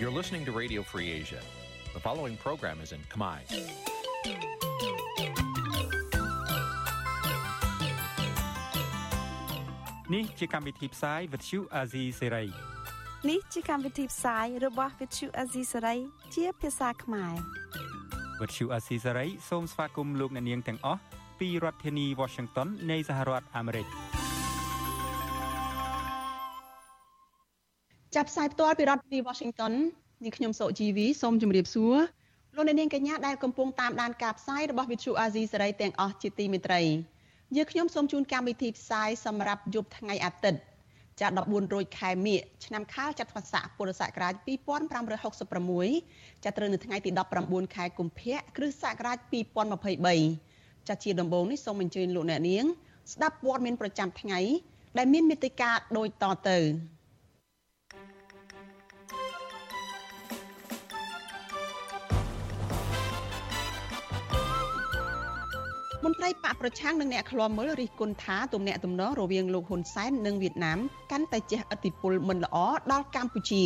You're listening to Radio Free Asia. The following program is in Khmer. នេះជាកម្មវិធីផ្សាយ Vuthu Azizi Serai នេះជាកម្មវិធីផ្សាយរបស់ Vuthu Azizi Serai ជាភាសាខ្មែរ Vuthu Azizi Serai សូមស្វាគមន៍លោកអ្នកនាងទាំងអស់ពីរដ្ឋធានី Washington នៃសហរដ្ឋអាមេរិកចាប់ផ្សាយផ្ទាល់ពីរដ្ឋធានី Washington នាងខ្ញុំសុជីវីសូមជម្រាបសួរលោកអ្នកនាងកញ្ញាដែលកំពុងតាមដានការផ្សាយរបស់ Vuthu Azizi Serai ទាំងអស់ជាទីមេត្រីយើខ្ញុំសូមជូនកម្មវិធីផ្សាយសម្រាប់យប់ថ្ងៃអាទិត្យចា14រោចខែមិញឆ្នាំខាលចត្វាស័កពុរសករាជ2566ចាប់ត្រូវនៅថ្ងៃទី19ខែកុម្ភៈគ្រិស្តសករាជ2023ចាជាដំបូងនេះសូមអញ្ជើញលោកអ្នកនាង ស្ដាប់ព័ត៌មានប្រចាំថ្ងៃដែលមានមេត្តាដូចតទៅ មន្ត្រីបកប្រឆាំងនិងអ្នកឃ្លាំមើលរិះគន់ថាទំនាក់ទំនងរវាងលោកហ៊ុនសែននិងវៀតណាមកាន់តែជះឥទ្ធិពលមិនល្អដល់កម្ពុជា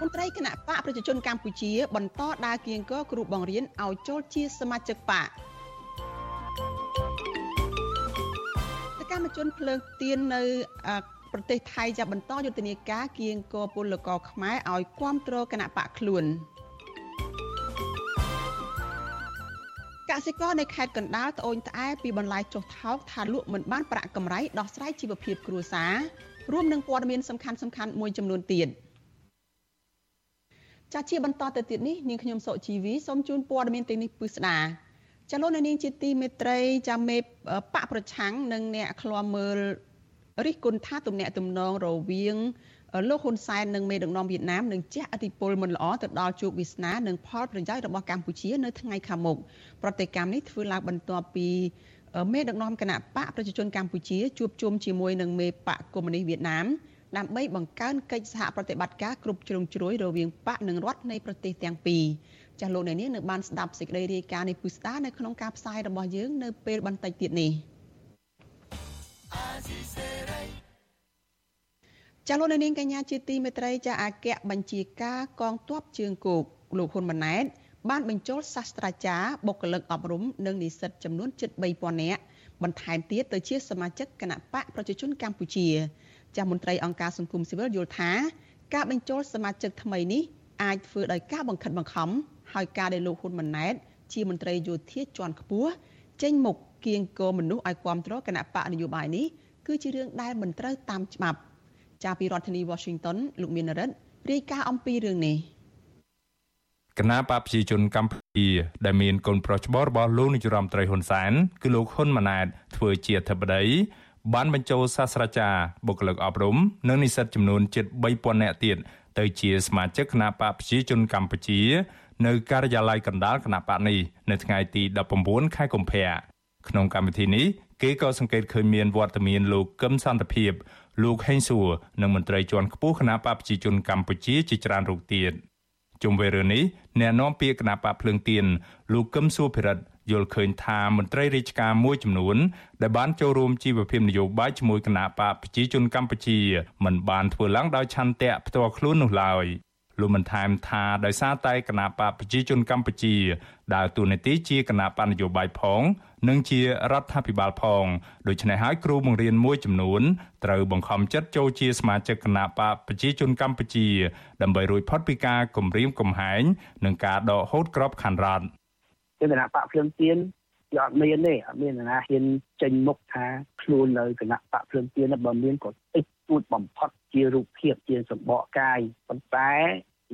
មន្ត្រីគណៈបកប្រជាជនកម្ពុជា បន្តដើរគៀងគរគ្រូបង្រៀនឲ្យចូលជាសមាជិកបកសកម្មជនភ្លើងទៀននៅប្រទេសថៃចាប់បន្តយុទ្ធនាការគៀងគរពលករខ្មែរឲ្យគ្រប់គ្រងគណៈបកខ្លួន កសិករនៅខេត្តកណ្ដាលត្អូញត្អែពីបន្លែចុះថោកថាលក់មិនបានប្រាក់កម្រៃដោះស្រាយជីវភាពគ្រួសាររួមនឹងព័ត៌មានសំខាន់សំខាន់មួយចំនួនទៀតចាជាបន្តទៅទៀតនេះនាងខ្ញុំសុជីវីសូមជូនព័ត៌មានទាំងនេះពិស្ដាចាលោកនាងជាទីមេត្រីចាមេបកប្រឆាំងនិងអ្នកឃ្លាំមើលរិះគន់ថាទំនាក់ទំនងរវាង លោកហ៊ុនសែននិងមេដឹកនាំវៀតណាមនឹងជះឥទ្ធិពលមិនល្អទៅដល់ជោគវាសនានិងផលប្រយោជន៍របស់កម្ពុជានៅថ្ងៃខាងមុខប្រតិកម្មនេះធ្វើឡើងបន្ទាប់ពីមេដឹកនាំគណៈបកប្រជាជនកម្ពុជាជួបជុំជាមួយនឹងមេបកកុម្មុយនីសវៀតណាមដើម្បីបង្កើនកិច្ចសហប្រតិបត្តិការគ្រប់ជ្រុងជ្រោយរវាងបកនិងរដ្ឋនៃប្រទេសទាំងពីរចាស់លោកអ្នកនាងនៅបានស្ដាប់សេចក្តីរាយការណ៍នេះពុស្ដានៅក្នុងការផ្សាយរបស់យើងនៅពេលបន្តិចទៀតនេះ ចាលោកនាងកញ្ញាជាទីមេត្រីចាអគ្គបញ្ជាការកងទ័ពជើងគោកលោកហ៊ុនម៉ាណែត បានបញ្ចូលសាស្ត្រាចារ្យបុគ្គលិកអប់រំនិងនិស្សិតចំនួនជិត3000នាក់បន្ថែមទៀតទៅជាសមាជិកគណៈបកប្រជាជនកម្ពុជាចាស់មន្ត្រីអង្គការសង្គមស៊ីវិលយល់ថាការបញ្ចូលសមាជិកថ្មីនេះអាចធ្វើដោយការបង្ខិតបង្ខំហើយការដែលលោកហ៊ុនម៉ាណែត ជាមន្ត្រីយោធាជាន់ខ្ពស់ចេញមុខគៀងគោមនុស្សឲ្យគ្រប់គ្រងគណៈបកនយោបាយនេះគឺជារឿងដែលមិនត្រូវតាមច្បាប់ ចាពីរដ្ឋធានី Washington លោកមានរិទ្ធរាយការណ៍អំពីរឿងនេះគណៈបកប្រជាជនកម្ពុជាដែលមានកូនប្រុសច្បងរបស់លោកនាយរដ្ឋមន្ត្រីហ៊ុនសែនគឺលោកហ៊ុនម៉ាណែតធ្វើជាអធិបតីបានបញ្ចូលសាស្ត្រាចារ្យបុគ្គលិកអប់រំនិងនិស្សិតចំនួនជិត3000នាក់ទៀតទៅជាសមាជិកគណៈបកប្រជាជនកម្ពុជា នៅការិយាល័យកណ្ដាលគណៈបកនេះនៅថ្ងៃទី19ខែកុម្ភៈក្នុងកម្មវិធីនេះគេក៏សង្កេតឃើញមានវត្តមានលោកកឹមសន្តិភាព លោកហេងសួរនិងមន្ត្រីជាន់ខ្ពស់គណៈបកប្រជាជនកម្ពុជាជាច្រើនរូបទៀតជុំវិញរឿងនេះអ្នកនាំពាក្យគណៈបកភ្លើងទៀនលោកកឹមសួរភិរិទ្ធយល់ឃើញថាមន្ត្រីរាជការមួយចំនួនដែលបានចូលរួមជីវភាពនយោបាយជាមួយគណៈបកប្រជាជនកម្ពុជាមិនបានធ្វើឡើងដោយឆន្ទៈផ្ទាល់ខ្លួននោះឡើយលោកបានថែមថាដោយសារតែគណៈបកប្រជាជនកម្ពុជាដើរតួនាទីជាគណៈបកនយោបាយផង និងជារដ្ឋាភិបាលផងដូច្នេះហើយគ្រូបង្រៀនមួយចំនួនត្រូវបង្ខំចិត្តចូលជាសមាជិកគណៈបកប្រជាជនកម្ពុជា ដើម្បីរួចផុតពីការគំរាមកំហែងនិងការដកហូតក្របខ័ណ្ឌរដ្ឋគណៈបកភ្លើងទៀនវាអត់មានទេអត់មានណាហ៊ានចេញមុខថាខ្លួននៅគណៈបកភ្លើងទៀនបើមានក៏តិចតួចបំផុតជារូបភាពជាសម្បកកាយប៉ុន្តែ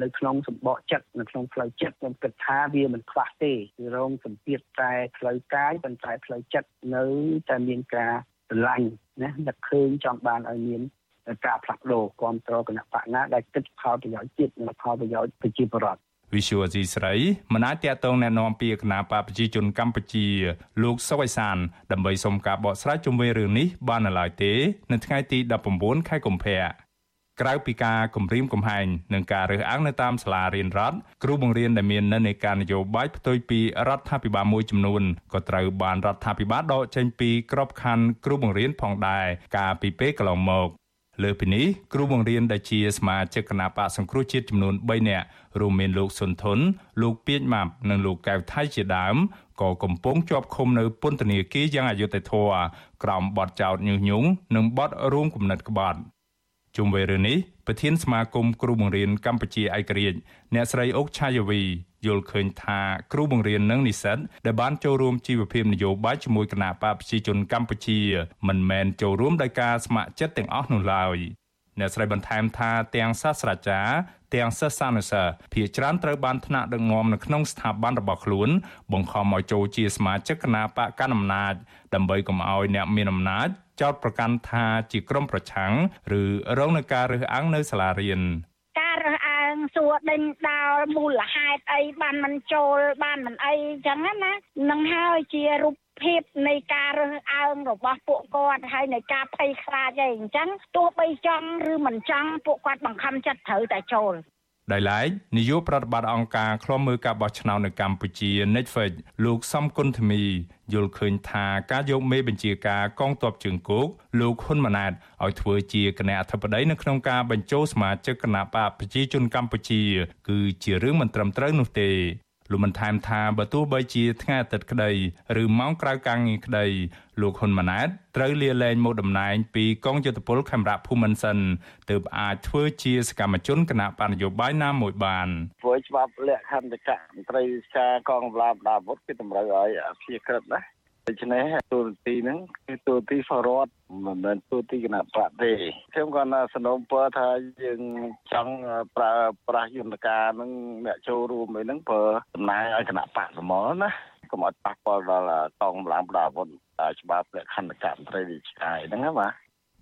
នៅក្នុងសម្បកចិត្តនៅក្នុងផ្លូវចិត្តខ្ញុំគិតថាវាមិនខ្វះទេគឺរងសម្ពាធតែផ្លូវកាយប៉ុន្តែផ្លូវចិត្តនៅតែមានការស្រឡាញ់ណានឹកឃើញចង់បានឲ្យមានការផ្លាស់ប្ដូរគ្រប់គ្រងគណៈបកណាដែលគិតផលប្រយោជន៍ជាតិនិងផលប្រយោជន៍ប្រជាពលរដ្ឋវិសុវអសីស្រីមិនអាចតាក់ទងแนะនាំពីគណៈបកប្រជាជនកម្ពុជា លោកសុវ័យសាន ដើម្បីសុំការបកស្រាយជុំវិញរឿងនេះបាននៅឡើយទេ នៅថ្ងៃទី19ខែកុម្ភៈ ក្រៅពីការគំរាមកំហែងនិងការរើសអើងនៅតាមសាលារៀនរដ្ឋគ្រូបង្រៀនដែលមាននិន្នាការនយោបាយផ្ទុយពីរដ្ឋាភិបាលមួយចំនួនក៏ត្រូវបានរដ្ឋាភិបាលដកចេញពីក្របខ័ណ្ឌគ្រូបង្រៀនផងដែរកាលពីពេលកន្លងមកលើពីនេះគ្រូបង្រៀនដែលជាសមាជិកគណៈបកសង្គ្រោះជាតិចំនួន3នាក់រួមមានលោកសុនធុនលោកពីញម៉ាប់និងលោកកៅថៃជាដើមក៏កំពុងជាប់ឃុំនៅពន្ធនាគារយ៉ាងអយុត្តិធម៌ក្រោមបទចោទញុះញង់និងបទរួមគំនិតក្បត់ ជុំវិញរឿងនេះប្រធានសមាគមគ្រូបង្រៀនកម្ពុជាឯករាជ្យអ្នកស្រីអុកឆាយាវីយល់ឃើញថាគ្រូបង្រៀននិងនិស្សិតដែលបានចូលរួមជីវភាពនយោបាយជាមួយគណៈបកប្រជាជនកម្ពុជា មិនមែនចូលរួមដោយការស្ម័គ្រចិត្តទាំងអស់នោះឡើយអ្នកស្រីបន្ថែមថាទាំងសាស្ត្រាចារ្យទាំងសិស្សានុសិស្សភាគច្រើនត្រូវបានថ្នាក់ដឹកនាំនៅក្នុងស្ថាប័នរបស់ខ្លួន បង្ខំឲ្យចូលជាសមាជិកគណៈបកកណ្ដាលអំណាចដើម្បីកុំឲ្យអ្នកមានអំណាច ចោទប្រកាន់ថាជាក្រុមប្រឆាំងឬរងនឹងការរើសអើងនៅសាលារៀនការរើសអើងសួរដេញដោលមូលហេតុអីបានមិនចូលបានមិនអីចឹងណានឹងហើយជារូបភាពនៃការរើសអើងរបស់ពួកគាត់ហើយនៃការភ័យខ្លាចអីអញ្ចឹងទោះបីចង់ឬមិនចង់ពួកគាត់បង្ខំចិត្តត្រូវតែចូល ដោយឡែកនាយកប្រតិបត្តិអង្គការឃ្លាំមើលការបោះឆ្នោតនៅកម្ពុជា Netflix លោកសំគុណធមីយល់ឃើញថាការយកមេបញ្ជាការកងទ័ពជើងគោកលោកហ៊ុនម៉ាណែតឲ្យធ្វើជាគណៈអធិបតីនៅក្នុងការបញ្ចូលសមាជិកគណៈបកប្រជាជនកម្ពុជា គឺជារឿងមិនត្រឹមត្រូវនោះទេ លោកបានថែមថាបើទោះបីជាថ្ងៃអាទិត្យក្តីឬម៉ោងក្រៅការងារក្តីលោកហ៊ុនម៉ាណែតត្រូវលាលែងមកតំណែងពីកងយុទ្ធពលខេមរៈភូមិន្ទសិនទើបអាចធ្វើជាសកម្មជនគណៈបញ្ញយោបាយណាមួយបានធ្វើច្បាប់លក្ខន្តិកៈមន្ត្រីវិការកងកម្លាំងដាវុធគឺតម្រូវឲ្យអភិក្រិតណា ដូច្នេះទូរទីហ្នឹងគឺទូរទីសរដ្ឋមិនមែនទូរទីគណៈបកទេខ្ញុំគាត់ណាសនំពើថាយើងចង់ប្រើប្រាស់យន្តការហ្នឹងអ្នកចូលរួមអីហ្នឹងប្រើតំណែងឲ្យគណៈបកសមណាកុំឲ្យប៉ះពាល់ដល់កងកម្លាំងប្រដាប់ច្បាប់លក្ខន្តិកៈមន្ត្រីរាជការហ្នឹងណាបាទ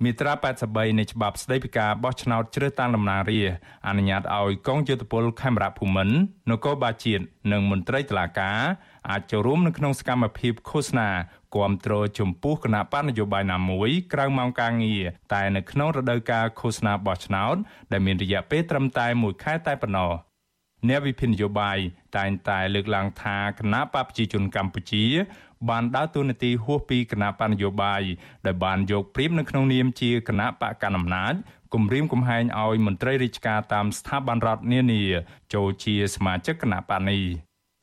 មាត្រា83នៃច្បាប់ស្តីពីការបោះឆ្នោតជ្រើសតាំងតំណាងរាស្ត្រអនុញ្ញាតឲ្យកងយោធពលខេមរៈភូមិន្ទនគរបាលជាតិនិងមន្ត្រីតុលាការ អាចចូលរួមនៅក្នុងសកម្មភាពឃោសនាគ្រប់គ្រងចំពោះគណៈបណ្ឌនយោបាយណាមួយក្រៅម៉ោងការងារតែនៅក្នុងរដូវកាលឃោសនាបោះឆ្នោតដែលមានរយៈពេលត្រឹមតែ1ខែតែប៉ុណ្ណោះអ្នកវិភាគនយោបាយតែងតែលើកឡើងថាគណៈបកប្រជាជនកម្ពុជា បានដើរតួនាទីហួសពីគណៈបកនយោបាយដែលបានយកព្រៀបនៅក្នុងនាមជាគណៈបកកណ្ដាលអំណាចគម្រាមកំហែងឲ្យមន្ត្រីរាជការតាមស្ថាប័នរដ្ឋនានាចូលជាសមាជិកគណៈបកនេះ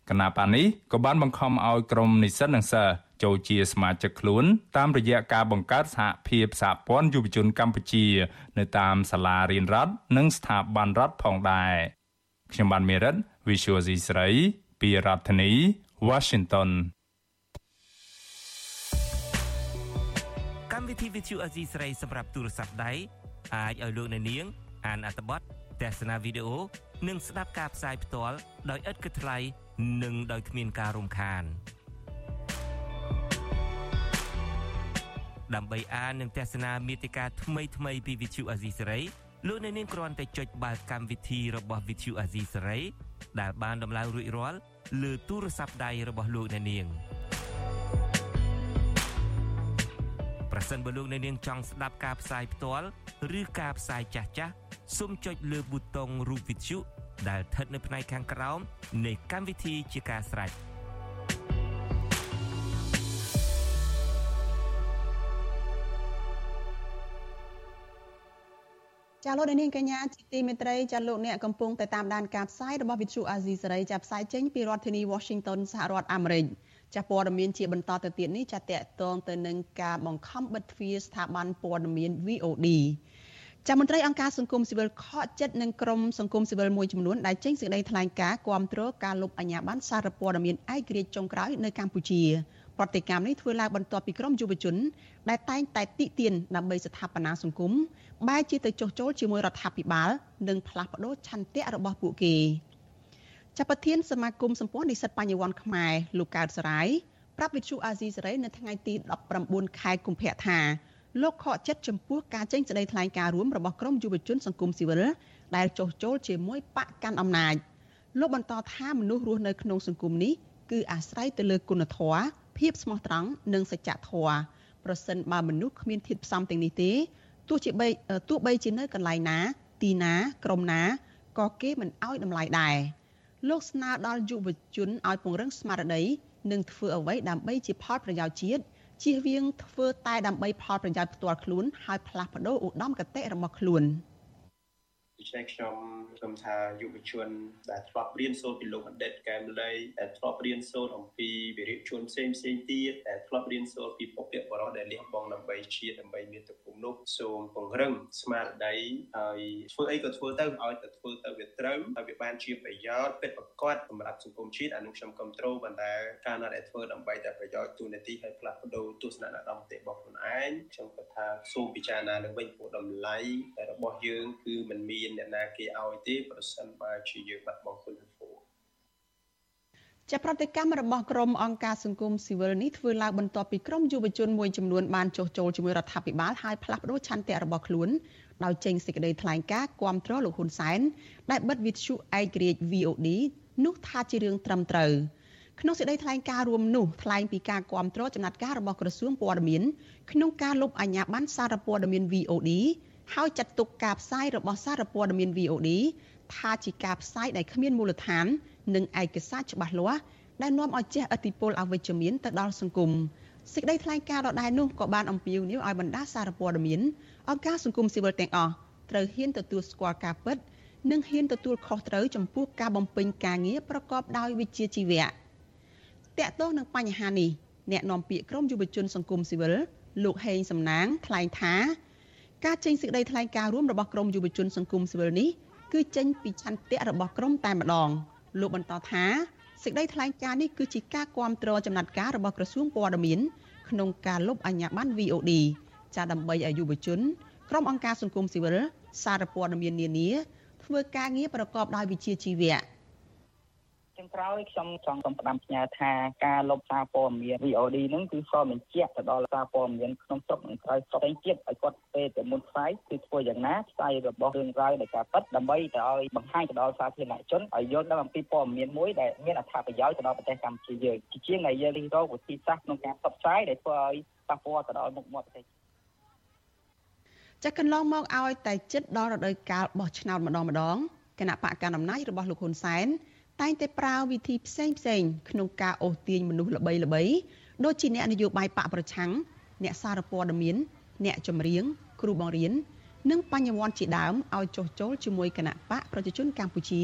គណៈបកនេះក៏បានបង្ខំឲ្យក្រុមនិស្សិតនិងសិស្សចូលជាសមាជិកខ្លួន តាមរយៈការបង្កើតសហភាពសហព័ន្ធយុវជនកម្ពុជា នៅតាមសាលារៀនរដ្ឋនិងស្ថាប័នរដ្ឋផងដែរខ្ញុំបានមេរិត Visual C ស្រីពីរដ្ឋធានី Washington កម្មវិធី Visual C ស្រីសម្រាប់ទូរស័ព្ទដៃអាចឲ្យលោកអ្នកនាង អានអត្ថបទទស្សនាវីដេអូនិងស្ដាប់ការផ្សាយផ្ទាល់ដោយឥតគិតថ្លៃ និងដោយគ្មានការរំខានដើម្បីអាននិងទស្សនាមេតិការថ្មីៗពី Vithu Azisari លោកអ្នកនាងគ្រាន់តែចុចបាល់កម្មវិធីរបស់ Vithu Azisari ដែលបានដំឡើងរួចរាល់លើទូរស័ព្ទដៃរបស់លោកអ្នកនាងប្រសិនបើលោកអ្នកនាងចង់ស្ដាប់ការផ្សាយផ្ទាល់ឬការផ្សាយចាស់ចាស់សូមចុចលើប៊ូតុងរូប Vithu ដែលស្ថិតនៅផ្នែកខាងក្រោមនៃកម្មវិធីជាការស្រេចចាលោកនាងកញ្ញាជាទីមេត្រីចាលោកអ្នកកំពុងតែតាមដានការផ្សាយរបស់វិទ្យុអាស៊ីសេរីចាផ្សាយចេញពីរដ្ឋធានី Washington សហរដ្ឋអាមេរិកចាព័ត៌មានជាបន្តទៅទៀតនេះចាតកតងទៅនឹងការបង្ខំបិទទ្វារស្ថាប័នព័ត៌មាន VOD ចាមន្ត្រីអង្គការសង្គមស៊ីវិលខកចិត្តនឹងក្រុមសង្គមស៊ីវិលមួយចំនួនដែលចេញសេចក្តីថ្លែងការណ៍គាំទ្រការលុបអាញាបានសារព័ត៌មានឯករាជ្យចុងក្រោយនៅកម្ពុជាប្រតិកម្មនេះធ្វើឡើងបន្ទាប់ពីក្រុមយុវជន ដែលតែងតែទីទានដើម្បីស្ថាបនាសង្គមបែរជាទៅចុះចូលជាមួយរដ្ឋាភិបាលនិងផ្លាស់ប្ដូរឆន្ទៈរបស់ពួកគេចាប់ប្រធានសមាគមសម្ព័ន្ធនិស្សិតបញ្ញវន្តខ្មែរលោកកើតសរាយប្រាប់វិទ្យុអាស៊ីសេរីនៅថ្ងៃទី19ខែកុម្ភៈថា លោកខកចិត្តចំពោះការចេញសេចក្តីថ្លែងការណ៍រួមរបស់ក្រមយុវជនសង្គមស៊ីវិលដែលចុះចូលជាមួយបកកាន់អំណាចលោកបន្តថាមនុស្សរស់នៅក្នុងសង្គមនេះគឺអាស្រ័យទៅលើគុណធម៌ភាពស្មោះត្រង់និងសច្ចធម៌ប្រសិនបើមនុស្សគ្មានធាតុផ្សំទាំងនេះទេទោះជាបីទោះបីជានៅកន្លែងណា ទីណាក្រុមណាក៏គេមិនអោយតម្លៃដែរលោកស្នើដល់យុវជនឲ្យពង្រឹងស្មារតីនិងធ្វើអ្វីដើម្បីជាផលប្រយោជន៍ជាតិ ជៀសវាងធ្វើតែដើម្បីផលប្រយោជន៍ផ្ទាល់ខ្លួនហើយផ្លាស់ប្ដូរឧត្តមគតិរបស់ខ្លួន។ ដូច្នេះខ្ញុំខ្ញុំថាយុវជនដែលធ្លាប់រៀនសូត្រពីលោកបណ្ឌិតកែមលីដែលធ្លាប់រៀនសូត្រអំពីវិរិយជនផ្សេងផ្សេងទៀតដែលធ្លាប់រៀនសូត្រពីពុព្វបរិសដែលលះបង់ដើម្បីជាតិដើម្បីមាតុភូមិនោះសូមពង្រឹងស្មារតីហើយធ្វើអីក៏ធ្វើទៅឲ្យតែធ្វើទៅវាត្រូវហើយវាបានជាប្រយោជន៍ពិតប្រាកដសម្រាប់សង្គមជាតិអានោះខ្ញុំគ្រប់ត្រូលប៉ុន្តែការណាត់ដែលធ្វើដើម្បីតែប្រយោជន៍ទូនាទីឲ្យផ្លាស់ប្ដូរទស្សនៈដមតិរបស់ខ្លួនឯងខ្ញុំគាត់ថាសូមពិចារណាឡើងវិញពួកតម្លៃរបស់យើងគឺมันមានអ្នកណាគេឲ្យទេប្រសិនបើជាយើងបាត់បង់គុណធម៌ចាប់ប្រតិកម្មរបស់ក្រមអង្គការសង្គមស៊ីវិលនេះធ្វើឡើងបន្ទាប់ពីក្រមយុវជនមួយចំនួនបានចុះចូលជាមួយរដ្ឋាភិបាលហើយផ្លាស់ប្តូរឆន្ទៈរបស់ខ្លួនដោយចេញសេចក្តីថ្លែងការណ៍គាំទ្រលោកហ៊ុនសែនដែលបិទវិទ្យុឯករាជ្យ VOD នោះថាជារឿងត្រឹមត្រូវក្នុងសេចក្តីថ្លែងការណ៍រួមនោះថ្លែងពីការគាំទ្រចំណាត់ការរបស់ក្រសួងព័ត៌មានក្នុងការលុបអាជ្ញាប័ណ្ណសារព័ត៌មាន VOD ហើយចាត់ទុកការផ្សាយរបស់សារព័ត៌មាន VOD ថាជាការផ្សាយដែលគ្មានមូលដ្ឋាន និងឯកសារច្បាស់លាស់ដែលនាំឲ្យជះឥទ្ធិពលអវិជ្ជមានទៅដល់សង្គមសេចក្តីថ្លែងការណ៍ដដែលនោះក៏បានអំពាវនាវឲ្យបណ្ដាសារព័ត៌មានអង្គការសង្គមស៊ីវិលទាំងអស់ត្រូវហ៊ានទទួលស្គាល់ការពិត និងហ៊ានទទួលខុសត្រូវចំពោះការបំពេញការងារប្រកបដោយវិជ្ជាជីវៈតកតោះនឹងបញ្ហានេះអ្នកនាំពាក្យក្រមយុវជនសង្គមស៊ីវិលលោកហេងសំណាងថ្លែងថា ការចេញសេចក្តីថ្លែងការណ៍រួមរបស់ក្រមយុវជនសង្គមស៊ីវិលនេះគឺចេញពីឆន្ទៈរបស់ក្រមតែម្ដងលោកបន្តថាសេចក្តីថ្លែងការណ៍នេះគឺជាការគាំទ្រចំណាត់ការរបស់ក្រសួងព័ត៌មានក្នុងការលុបអាជ្ញាប័ណ្ណ VOD ចាដើម្បីឲ្យយុវជនក្រុមអង្គការសង្គមស៊ីវិលសារព័ត៌មាននានាធ្វើការងារប្រកបដោយវិជ្ជាជីវៈចុ ងក្រោយខ្ញុំចង់សូមផ្ដាំផ្ញើថាការលុបសារព័ត៌មាន VOD ហ្នឹងគឺសបញ្ជាក់ទៅដល់សារព័ត៌មានក្នុងស្រុកនិងក្រៅស្រុកផ្សេងទៀតឲ្យគាត់ពេលទៅមុនផ្សាយគឺធ្វើយ៉ាងណាផ្សាយរបស់រឿងរ៉ាវនៃការពិតដើម្បីទៅឲ្យបង្ហាញទៅដល់សាធារណជនឲ្យយល់ដឹងអំពីព័ត៌មានមួយដែលមានអត្ថប្រយោជន៍ទៅដល់ប្រទេសកម្ពុជាយើងជាជាងដែលយើងរិះរកវិធីសាស្ត្រក្នុងការផ្សព្វផ្សាយដែលធ្វើឲ្យប៉ះពាល់ទៅដល់មុខមាត់ប្រទេសចាក់កន្លងមកឲ្យតែចិត្តដល់រដូវកាលបោះឆ្នោតម្ដងម្ដងគណៈបកកណ្ដាលអំណាចរបស់លោកហ៊ុនសែន តែងតែប្រើវិធីផ្សេងផ្សេងក្នុងការអូសទាញមនុស្សល្បីល្បីដូចជាអ្នកនយោបាយបកប្រឆាំងអ្នកសារព័ត៌មាន អ្នកចម្រៀង គ្រូបង្រៀននិងបញ្ញវន្តជាដើមឲ្យចុះចូលជាមួយគណៈបកប្រជាជនកម្ពុជា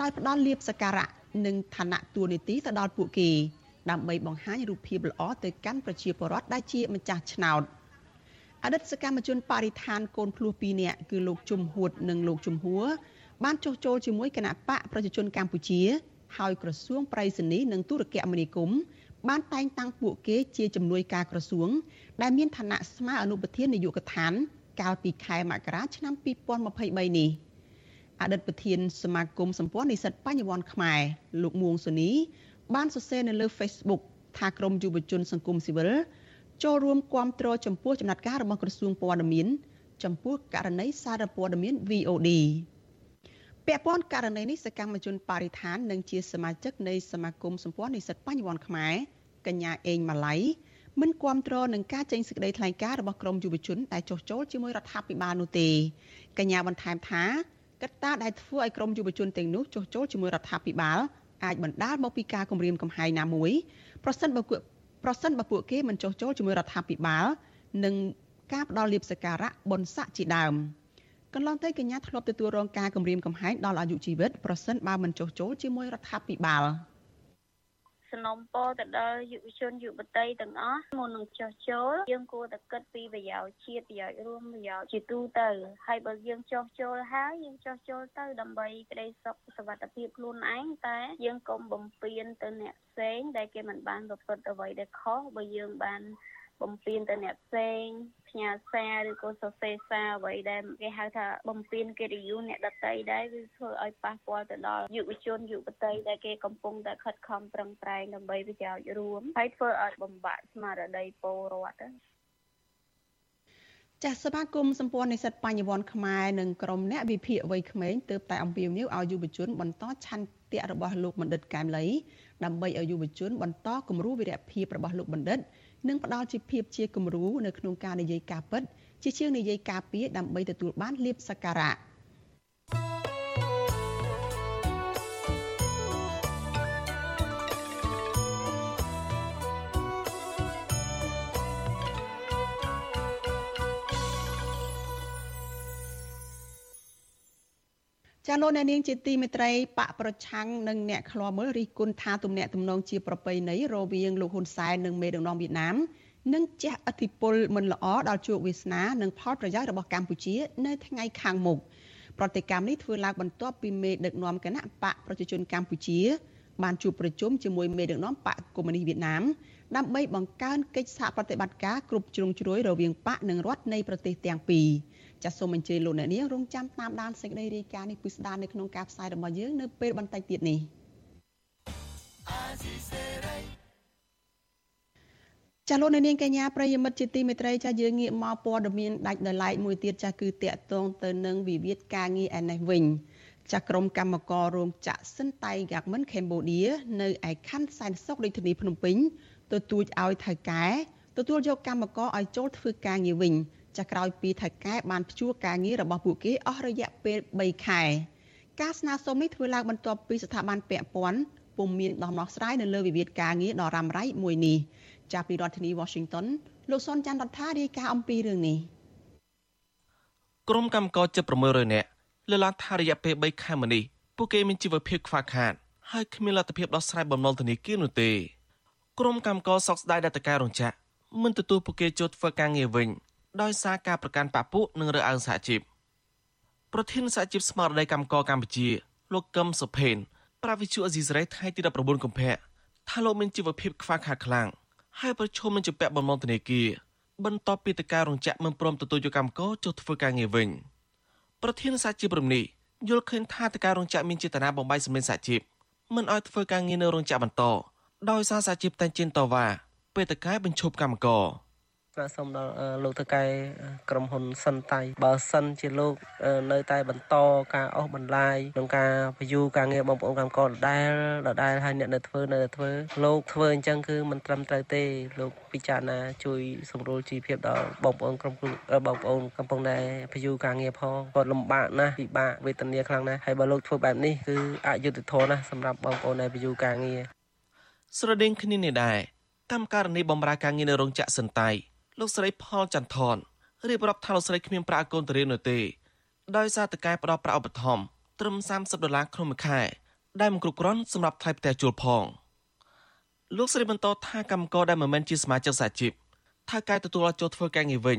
ដោយផ្ដល់លៀបសការៈនិងឋានៈទួលនីតិទៅដល់ពួកគេ ដើម្បីបង្ហាញរូបភាពល្អទៅកាន់ប្រជាពលរដ្ឋដែលជាម្ចាស់ឆ្នោតអតីតសកម្មជនបរិស្ថានកូនភ្លោះ2នាក់គឺលោកជំហួតនិងលោកជំហួរ បានចុះចូលជាមួយគណៈបកប្រជាជនកម្ពុជា ហើយក្រសួងប្រៃសណីនិងទូរគមនាគមន៍បានតែងតាំងពួកគេជាជំនួយការក្រសួង ដែលមានឋានៈស្មើអនុប្រធាននាយកដ្ឋាន កាលពីខែមករាឆ្នាំ2023នេះអតីតប្រធានសមាគមសម្ព័ន្ធនិស្សិតបញ្ញវន្តខ្មែរលោកមួងសូនី បានសរសេរនៅលើ Facebook ថាក្រមយុវជនសង្គមស៊ីវិលចូលរួមគាំទ្រចំពោះចំណាត់ការរបស់ក្រសួងព័ត៌មាន ចំពោះករណីសារព័ត៌មាន VOD ពាក់ព័ន្ធករណីនេះសកម្មជនបរិស្ថាននិងជាសមាជិកនៃសមាគមសម្ព័ន្ធនិស្សិតបញ្ញវន្តខ្មែរកញ្ញាអេងម៉ាឡៃមិនគាំទ្រនឹងការចេញសេចក្តីថ្លែងការណ៍របស់ក្រមយុវជនដែលចុះចូលជាមួយរដ្ឋាភិបាលនោះទេកញ្ញាបន្ថែមថាកត្តាដែលធ្វើឲ្យក្រមយុវជនទាំងនោះចុះចូលជាមួយរដ្ឋាភិបាលអាចបណ្ដាលមកពីការគំរាមកំហែងណាមួយប្រសិនបើប្រសិនបើពួកគេមិនចុះចូលជាមួយរដ្ឋាភិបាលនិងការផ្ដល់លៀបសការៈបុណ្យស័ក្តិជាដើម។ កន្លងទៅកញ្ញាធ្លាប់ទទួលរងការគំរាមកំហែងដល់អាយុជីវិតប្រសិនបើមិនចុះចូលជាមួយរដ្ឋាភិបាលសំណូមពរទៅដល់យុវជនយុវតីទាំងអស់មុននឹងចោះចូលយើងគួរតែគិតពីប្រយោជន៍ជាតិប្រយោជន៍រួមប្រយោជន៍ជាទូទៅហើយបើយើងចោះចូលហើយយើងចោះចូលទៅដើម្បីក្តីសុខសុវត្ថិភាពខ្លួនឯងតែយើងកុំបំពានទៅអ្នកផ្សេងដែលគេមិនបានប្រព្រឹត្តអ្វីដែលខុសបើយើងបាន បំពេញទៅអ្នកផ្សេងផ្ញើសារឬក៏សរសេរសារអ្វីដែលគេហៅថាបំពេញកិត្តិយសអ្នកដតីដែរវាធ្វើឲ្យប៉ះពាល់ទៅដល់យុវជនយុវតីដែលគេកំពុងតែខិតខំប្រឹងប្រែងដើម្បីប្រយោជន៍រួមហើយធ្វើឲ្យបំបាក់ស្មារតីពលរដ្ឋចាសសមាគមសម្ព័ន្ធនិស្សិតបញ្ញវន្តខ្មែរនិងក្រុមអ្នកវិភាគវ័យក្មេងទើបតែអំពាវនាវឲ្យយុវជនបន្តឆន្ទៈរបស់លោកបណ្ឌិតកែមលីដើម្បីឲ្យយុវជនបន្តគំរូវីរភាពរបស់លោកបណ្ឌិត និងផ្ដល់ជាភាពជាគំរូនៅក្នុងការនិយាយការពិត ជាជាងនិយាយការពារដើម្បីទទួលបានលៀបសក្ការៈ ចាលោកអ្នកនាងជាទីមេត្រីបកប្រឆាំងនិងអ្នកខ្លាំមើលរិះគន់ថាទំនាក់ទំនងជាប្រពៃណីរវាងលោកហ៊ុនសែននិងមេដឹកនាំវៀតណាមនឹងជះឥទ្ធិពលមិនល្អដល់ជោគវាសនានិងផលប្រយោជន៍របស់កម្ពុជា នៅថ្ងៃខាងមុខប្រតិកម្មនេះធ្វើឡើងបន្ទាប់ពីមេដឹកនាំគណៈបកប្រជាជនកម្ពុជា បានជួបប្រជុំជាមួយមេដឹកនាំបកកុម្មុយនីសវៀតណាមដើម្បីបង្កើនកិច្ចសហប្រតិបត្តិការគ្រប់ជ្រុងជ្រោយរវាងបកនិងរដ្ឋនៃប្រទេសទាំងពីរ ចាសសូមអញ្ជើញលោកអ្នកនាងរងចាំតាមដានសេចក្តីរាយការណ៍នេះពិស្ដារនៅក្នុងការផ្សាយរបស់យើងនៅពេលបន្តិចទៀតនេះចាលោកអ្នកនាងកញ្ញាប្រិយមិត្តជាទីមេត្រីចាយើងងាកមកព័ត៌មានដាច់ដោយឡែកមួយទៀតចាគឺតាក់ទងទៅនឹងវិវាទការងារឯនេះវិញចាក្រុមកម្មកររោងចក្រសិនតៃហ្គាក់មិនកម្ពុជានៅឯខណ្ឌសែនសុខរាជធានីភ្នំពេញទទូចឲ្យថៅកែទទួលយកកម្មករឲ្យចូលធ្វើការងារវិញ ចាក្រោយពីថៅកែបានព្យួរការងាររបស់ពួកគេអស់រយៈពេល3ខែការស្នើសុំនេះធ្វើឡើងបន្ទាប់ពីស្ថាប័នពាក់ព័ន្ធពុំមានដំណោះស្រាយនៅលើវិវាទការងារដ៏រ៉ាំរ៉ៃមួយនេះចាប់ពីរដ្ឋធានី Washington លោកសុនច័ន្ទរដ្ឋារាយការណ៍អំពីរឿងនេះក្រុមកម្មករជិត600នាក់លើកឡើងថារយៈពេល3ខែមកនេះពួកគេមានជីវភាពខ្វះខាតហើយគ្មានលទ្ធភាពដោះស្រាយបំណុលធនាគារនោះទេក្រុមកម្មករសោកស្ដាយដែលតការរោងចក្រមិនទទួលពួកគេចូលធ្វើការងារវិញ ដោយសារការប្រកាន់បពុនិងរើសអើងសហជីពប្រធានសហជីពស្មារតីកម្មករកម្ពុជា លោកកឹមសុផេនប្រាវិជូអេស៊ីសរ៉េថ្ងៃទី19កុម្ភៈថាលោកមានជីវភាពខ្វះខាតខ្លាំងហើយប្រឈមនឹងជំពាក់បំណុលធនាគារបន្ទាប់ពីតការរោងចក្រមិនព្រមទទួលយកកម្មករចូលធ្វើការងារវិញប្រធានសហជីពរំនេះយល់ឃើញថាតការរោងចក្រមានចេតនាបំបីសម្លេងសហជីពមិនឲ្យធ្វើការងារនៅរោងចក្របន្តដោយសារសហជីពតែងជិនតវ៉ាពេលតកែបញ្ឈប់កម្មករ ស្នើសុំដល់លោកតកែក្រុមហ៊ុនសិនតៃបើសិនជាលោកនៅតែបន្តការអស់បន្លាយក្នុងការពយូការងារបងប្អូនកម្មករដដែលដដែលហើយអ្នកនៅធ្វើនៅតែធ្វើលោកធ្វើអញ្ចឹងគឺមិនត្រឹមត្រូវទេលោកពិចារណាជួយសម្រួលជីវភាពដល់បងប្អូនក្រុមគ្រួបងប្អូនកំពុងតែពយូការងារផងគាត់លំបាកណាស់ពិបាកវេទនាខ្លាំងណាស់ហើយបើលោកធ្វើបែបនេះគឺអយុត្តិធម៌ណាស់សម្រាប់បងប្អូនដែលពយូការងារស្រដៀងគ្នានេះដែរកម្មករនីបំរើការងារនៅរោងចក្រសិនតៃ លោកស្រីផលចន្ទថនរៀបរាប់ថាលោកស្រីគ្មានប្រាក់កូនទៅរៀននោះទេដោយសារតកែផ្ដល់ប្រាក់ឧបត្ថម្ភត្រឹម30ដុល្លារក្នុងមួយខែដែលមិនគ្រប់គ្រាន់សម្រាប់ថ្លៃផ្ទះជួលផងលោកស្រីបន្តថាកម្មករដែលមិនមែនជាសមាជិកសហជីពថាកែទទួលឲ្យចូលធ្វើការងារវិញ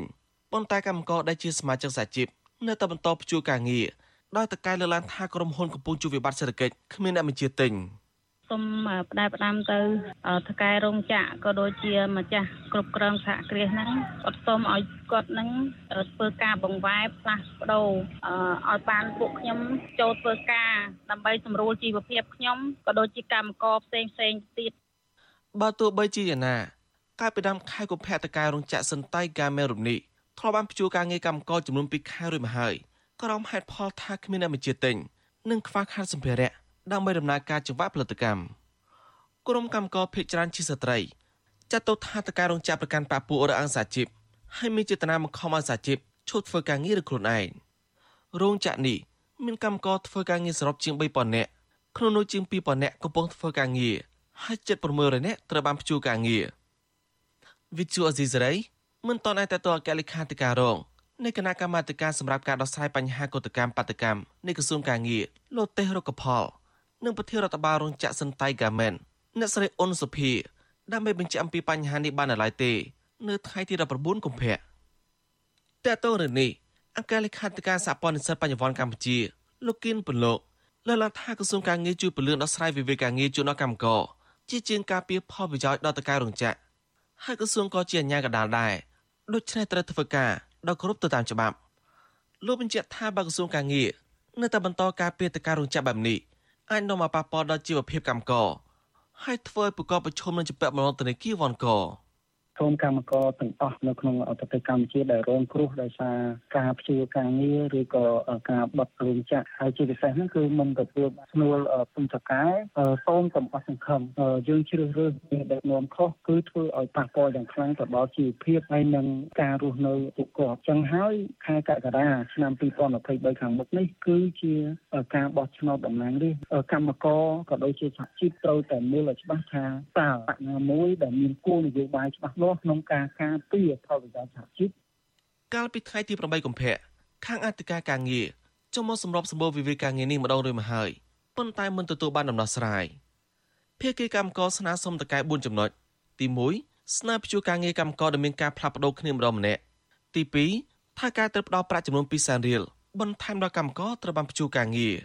ប៉ុន្តែកម្មករដែលជាសមាជិកសហជីពនៅតែបន្តព្យួរការងារដោយតកែលើកឡើងថាក្រុមហ៊ុនកំពុងជួបវិបត្តិសេដ្ឋកិច្ចគ្មានអ្នកបញ្ជាទិញ។ សូមផ្ដែផ្ដាំទៅថកែរោងចក្រក៏ដូចជាម្ចាស់គ្រប់គ្រងសហគ្រាសហ្នឹងគាត់សូមឲ្យគាត់នឹងធ្វើការបង្វែរផ្លាស់ប្ដូរឲ្យបានពួកខ្ញុំចូលធ្វើការដើម្បីសម្រួលជីវភាពខ្ញុំក៏ដូចជាកម្មករផ្សេងផ្សេងទៀតបើទោះបីជាយ៉ាងណាកាលពីដើមខែកុម្ភៈតកែរោងចក្រសិនតៃកាមេរុនីធ្លាប់បានព្យួរការងារកម្មករចំនួន2ខែរួចមកហើយក្រុមហេតុផលថាគ្មានអ្នកបញ្ជាទិញនិងខ្វះខាតសម្ភារៈ ដើម្បីដំណើរការចង្វាក់ផលិតកម្មក្រុមកម្មករភេកច្រើនជាស្ត្រីចាត់ទុកថាតការរោងចក្រប្រកាន់ប៉ាពួររើអង្គសាជីពហើយមានចេតនាបង្ខំឲ្យសាជីពឈប់ធ្វើការងារឬខ្លួនឯងរោងចក្រនេះមានកម្មករធ្វើការងារសរុបជាង3000នាក់ក្នុងនោះជាង2000នាក់កំពុងធ្វើការងារហើយជិត600នាក់ត្រូវបានព្យួរការងារវិទ្យុអេស៊ីសរ៉ៃមិនតន់តែតអគ្គលេខាធិការរងនៃគណៈកម្មាធិការសម្រាប់ការដោះស្រាយបញ្ហាកតកម្មបាតកម្មនៃក្រសួងការងារលោកទេសរុកផល និងប្រធានរដ្ឋបាលរោងចក្រសិនតៃហ្គាមែនអ្នកស្រីអ៊ុនសុភាដើម្បីបញ្ជាក់អំពីបញ្ហានេះបាននៅឡើយទេនៅថ្ងៃទី19កុម្ភៈតើតើរឿងនេះអង្គការលេខាធិការសហព័ន្ធនិស្សិតបញ្ញវន្តកម្ពុជាលោកគិនពន្លកលើកឡើងថាក្រសួងការងារជួយពន្លឿនដោះស្រាយវិវាទការងារជូនដល់កម្មករជាជាងការពៀផលប្រយោជន៍ដល់តការរោងចក្រហើយក្រសួងក៏ជាអាជ្ញាកណ្ដាលដែរដូច្នេះត្រូវធ្វើការដោយគោរពទៅតាមច្បាប់លោកបញ្ជាក់ថាបើក្រសួងការងារនៅតែបន្តការពៀតការរោងចក្របែបនេះ អាចនាំមកប៉ះពាល់ដល់ជីវភាពកម្មករហើយធ្វើឲ្យប្រកបប្រឈមនឹងជំពាក់បំណុលធនាគារវ៉ាន់ក ក្រុមកម្មករទាំងអស់នៅក្នុងប្រទេសកម្ពុជាដែលរងគ្រោះដោយសារការព្យួរការងារឬក៏ការបិទរោងចក្រហើយជាពិសេសហ្នឹងគឺមិនទទួលស្នួលពន្ធការសូមកុំអស់សង្ឃឹមយើងជ្រើសរើសមានដឹកនាំខុសគឺធ្វើឲ្យប៉ះពាល់យ៉ាងខ្លាំងទៅដល់ជីវភាពហើយនិងការរស់នៅពួកគាត់ចឹងហើយខែកក្កដាឆ្នាំ2023ខាងមុខនេះគឺជាការបោះឆ្នោតតំណាងរាស្ត្រកម្មករក៏ដូចជាសហជីពត្រូវតែមើលឲ្យច្បាស់ថាតើបញ្ញាមួយដែលមានគោលនយោបាយច្បាស់លាស់ក្នុងការការពារផលប្រយោជន៍សហជីពកាលពីថ្ងៃទី8កុម្ភៈខាងអធិការការងារចុះមកសម្របសម្បូរវិវាទការងារនេះម្ដងរួចមកហើយប៉ុន្តែមិនទទួលបានដំណោះស្រាយភាគីកម្មករស្នើសុំតកែ4ចំណុចទី1ស្នើព្យួរការងារកម្មករដែលមានការផ្លាស់ប្ដូរគ្នាម្ដងម្នាក់ទី2ថាការត្រូវផ្ដល់ប្រាក់ចំនួន2សែនរៀលបន្ថែមដល់កម្មករត្រូវបានព្យួរការងារ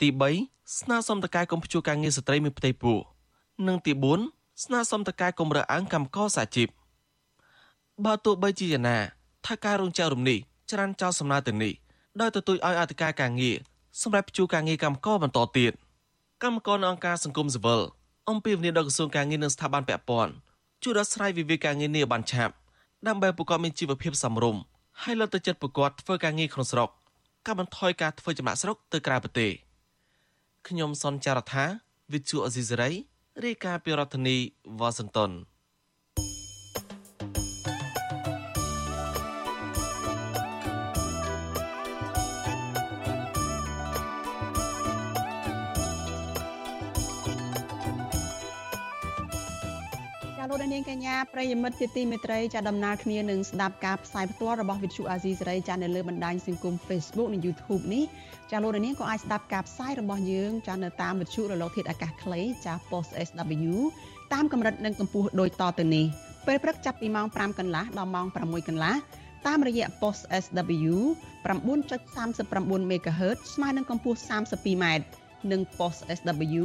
ទី3ស្នើសុំតកែកុំព្យួរការងារស្ត្រីមានផ្ទៃពោះនិងទី4 ស្នើសុំតកែកុំរើសអើងកម្មករសាជីពបើទោះបីជាយ៉ាងណាថាការរងចាំរំនេះច្រានចោលសំណើទៅនេះដោយទទូចឲ្យអធិការការងារសម្រាប់ព្យួរការងារកម្មករបន្តទៀតកម្មករនៅអង្គការសង្គមស៊ីវិលអំពាវនាវដល់ក្រសួងការងារនិងស្ថាប័នពាក់ព័ន្ធជួយដោះស្រាយវិវាទការងារនេះបានឆាប់ដើម្បីប្រកបមានជីវភាពសមរម្យហើយលើកទឹកចិត្តប្រកបធ្វើការងារក្នុងស្រុកកាត់បន្ថយការធ្វើចំណាក់ស្រុកទៅក្រៅប្រទេសខ្ញុំសនចាររថាវិទ្យុអេស៊ីសេរី រាយការណ៍ពីរដ្ឋធានីវ៉ាស៊ីនតោន លោកនាងកញ្ញាប្រិយមិត្តជាទីមេត្រីចាដំណើរគ្នានឹងស្ដាប់ការផ្សាយផ្ទាល់របស់វិទ្យុអាស៊ីសេរីចានៅលើបណ្ដាញសង្គម Facebook និង YouTube នេះចាលោកនាងក៏អាចស្ដាប់ការផ្សាយរបស់យើងចានៅតាមវិទ្យុរលកធាតុអាកាសខ្លីចា Post SW តាមកម្រិតនិងកម្ពស់ដូចតទៅនេះពេលព្រឹកចាប់ពីម៉ោង5កន្លះដល់ម៉ោង6កន្លះតាមរយៈ Post SW 9.39 MHz ស្មើនឹងកម្ពស់ 32m និង Post SW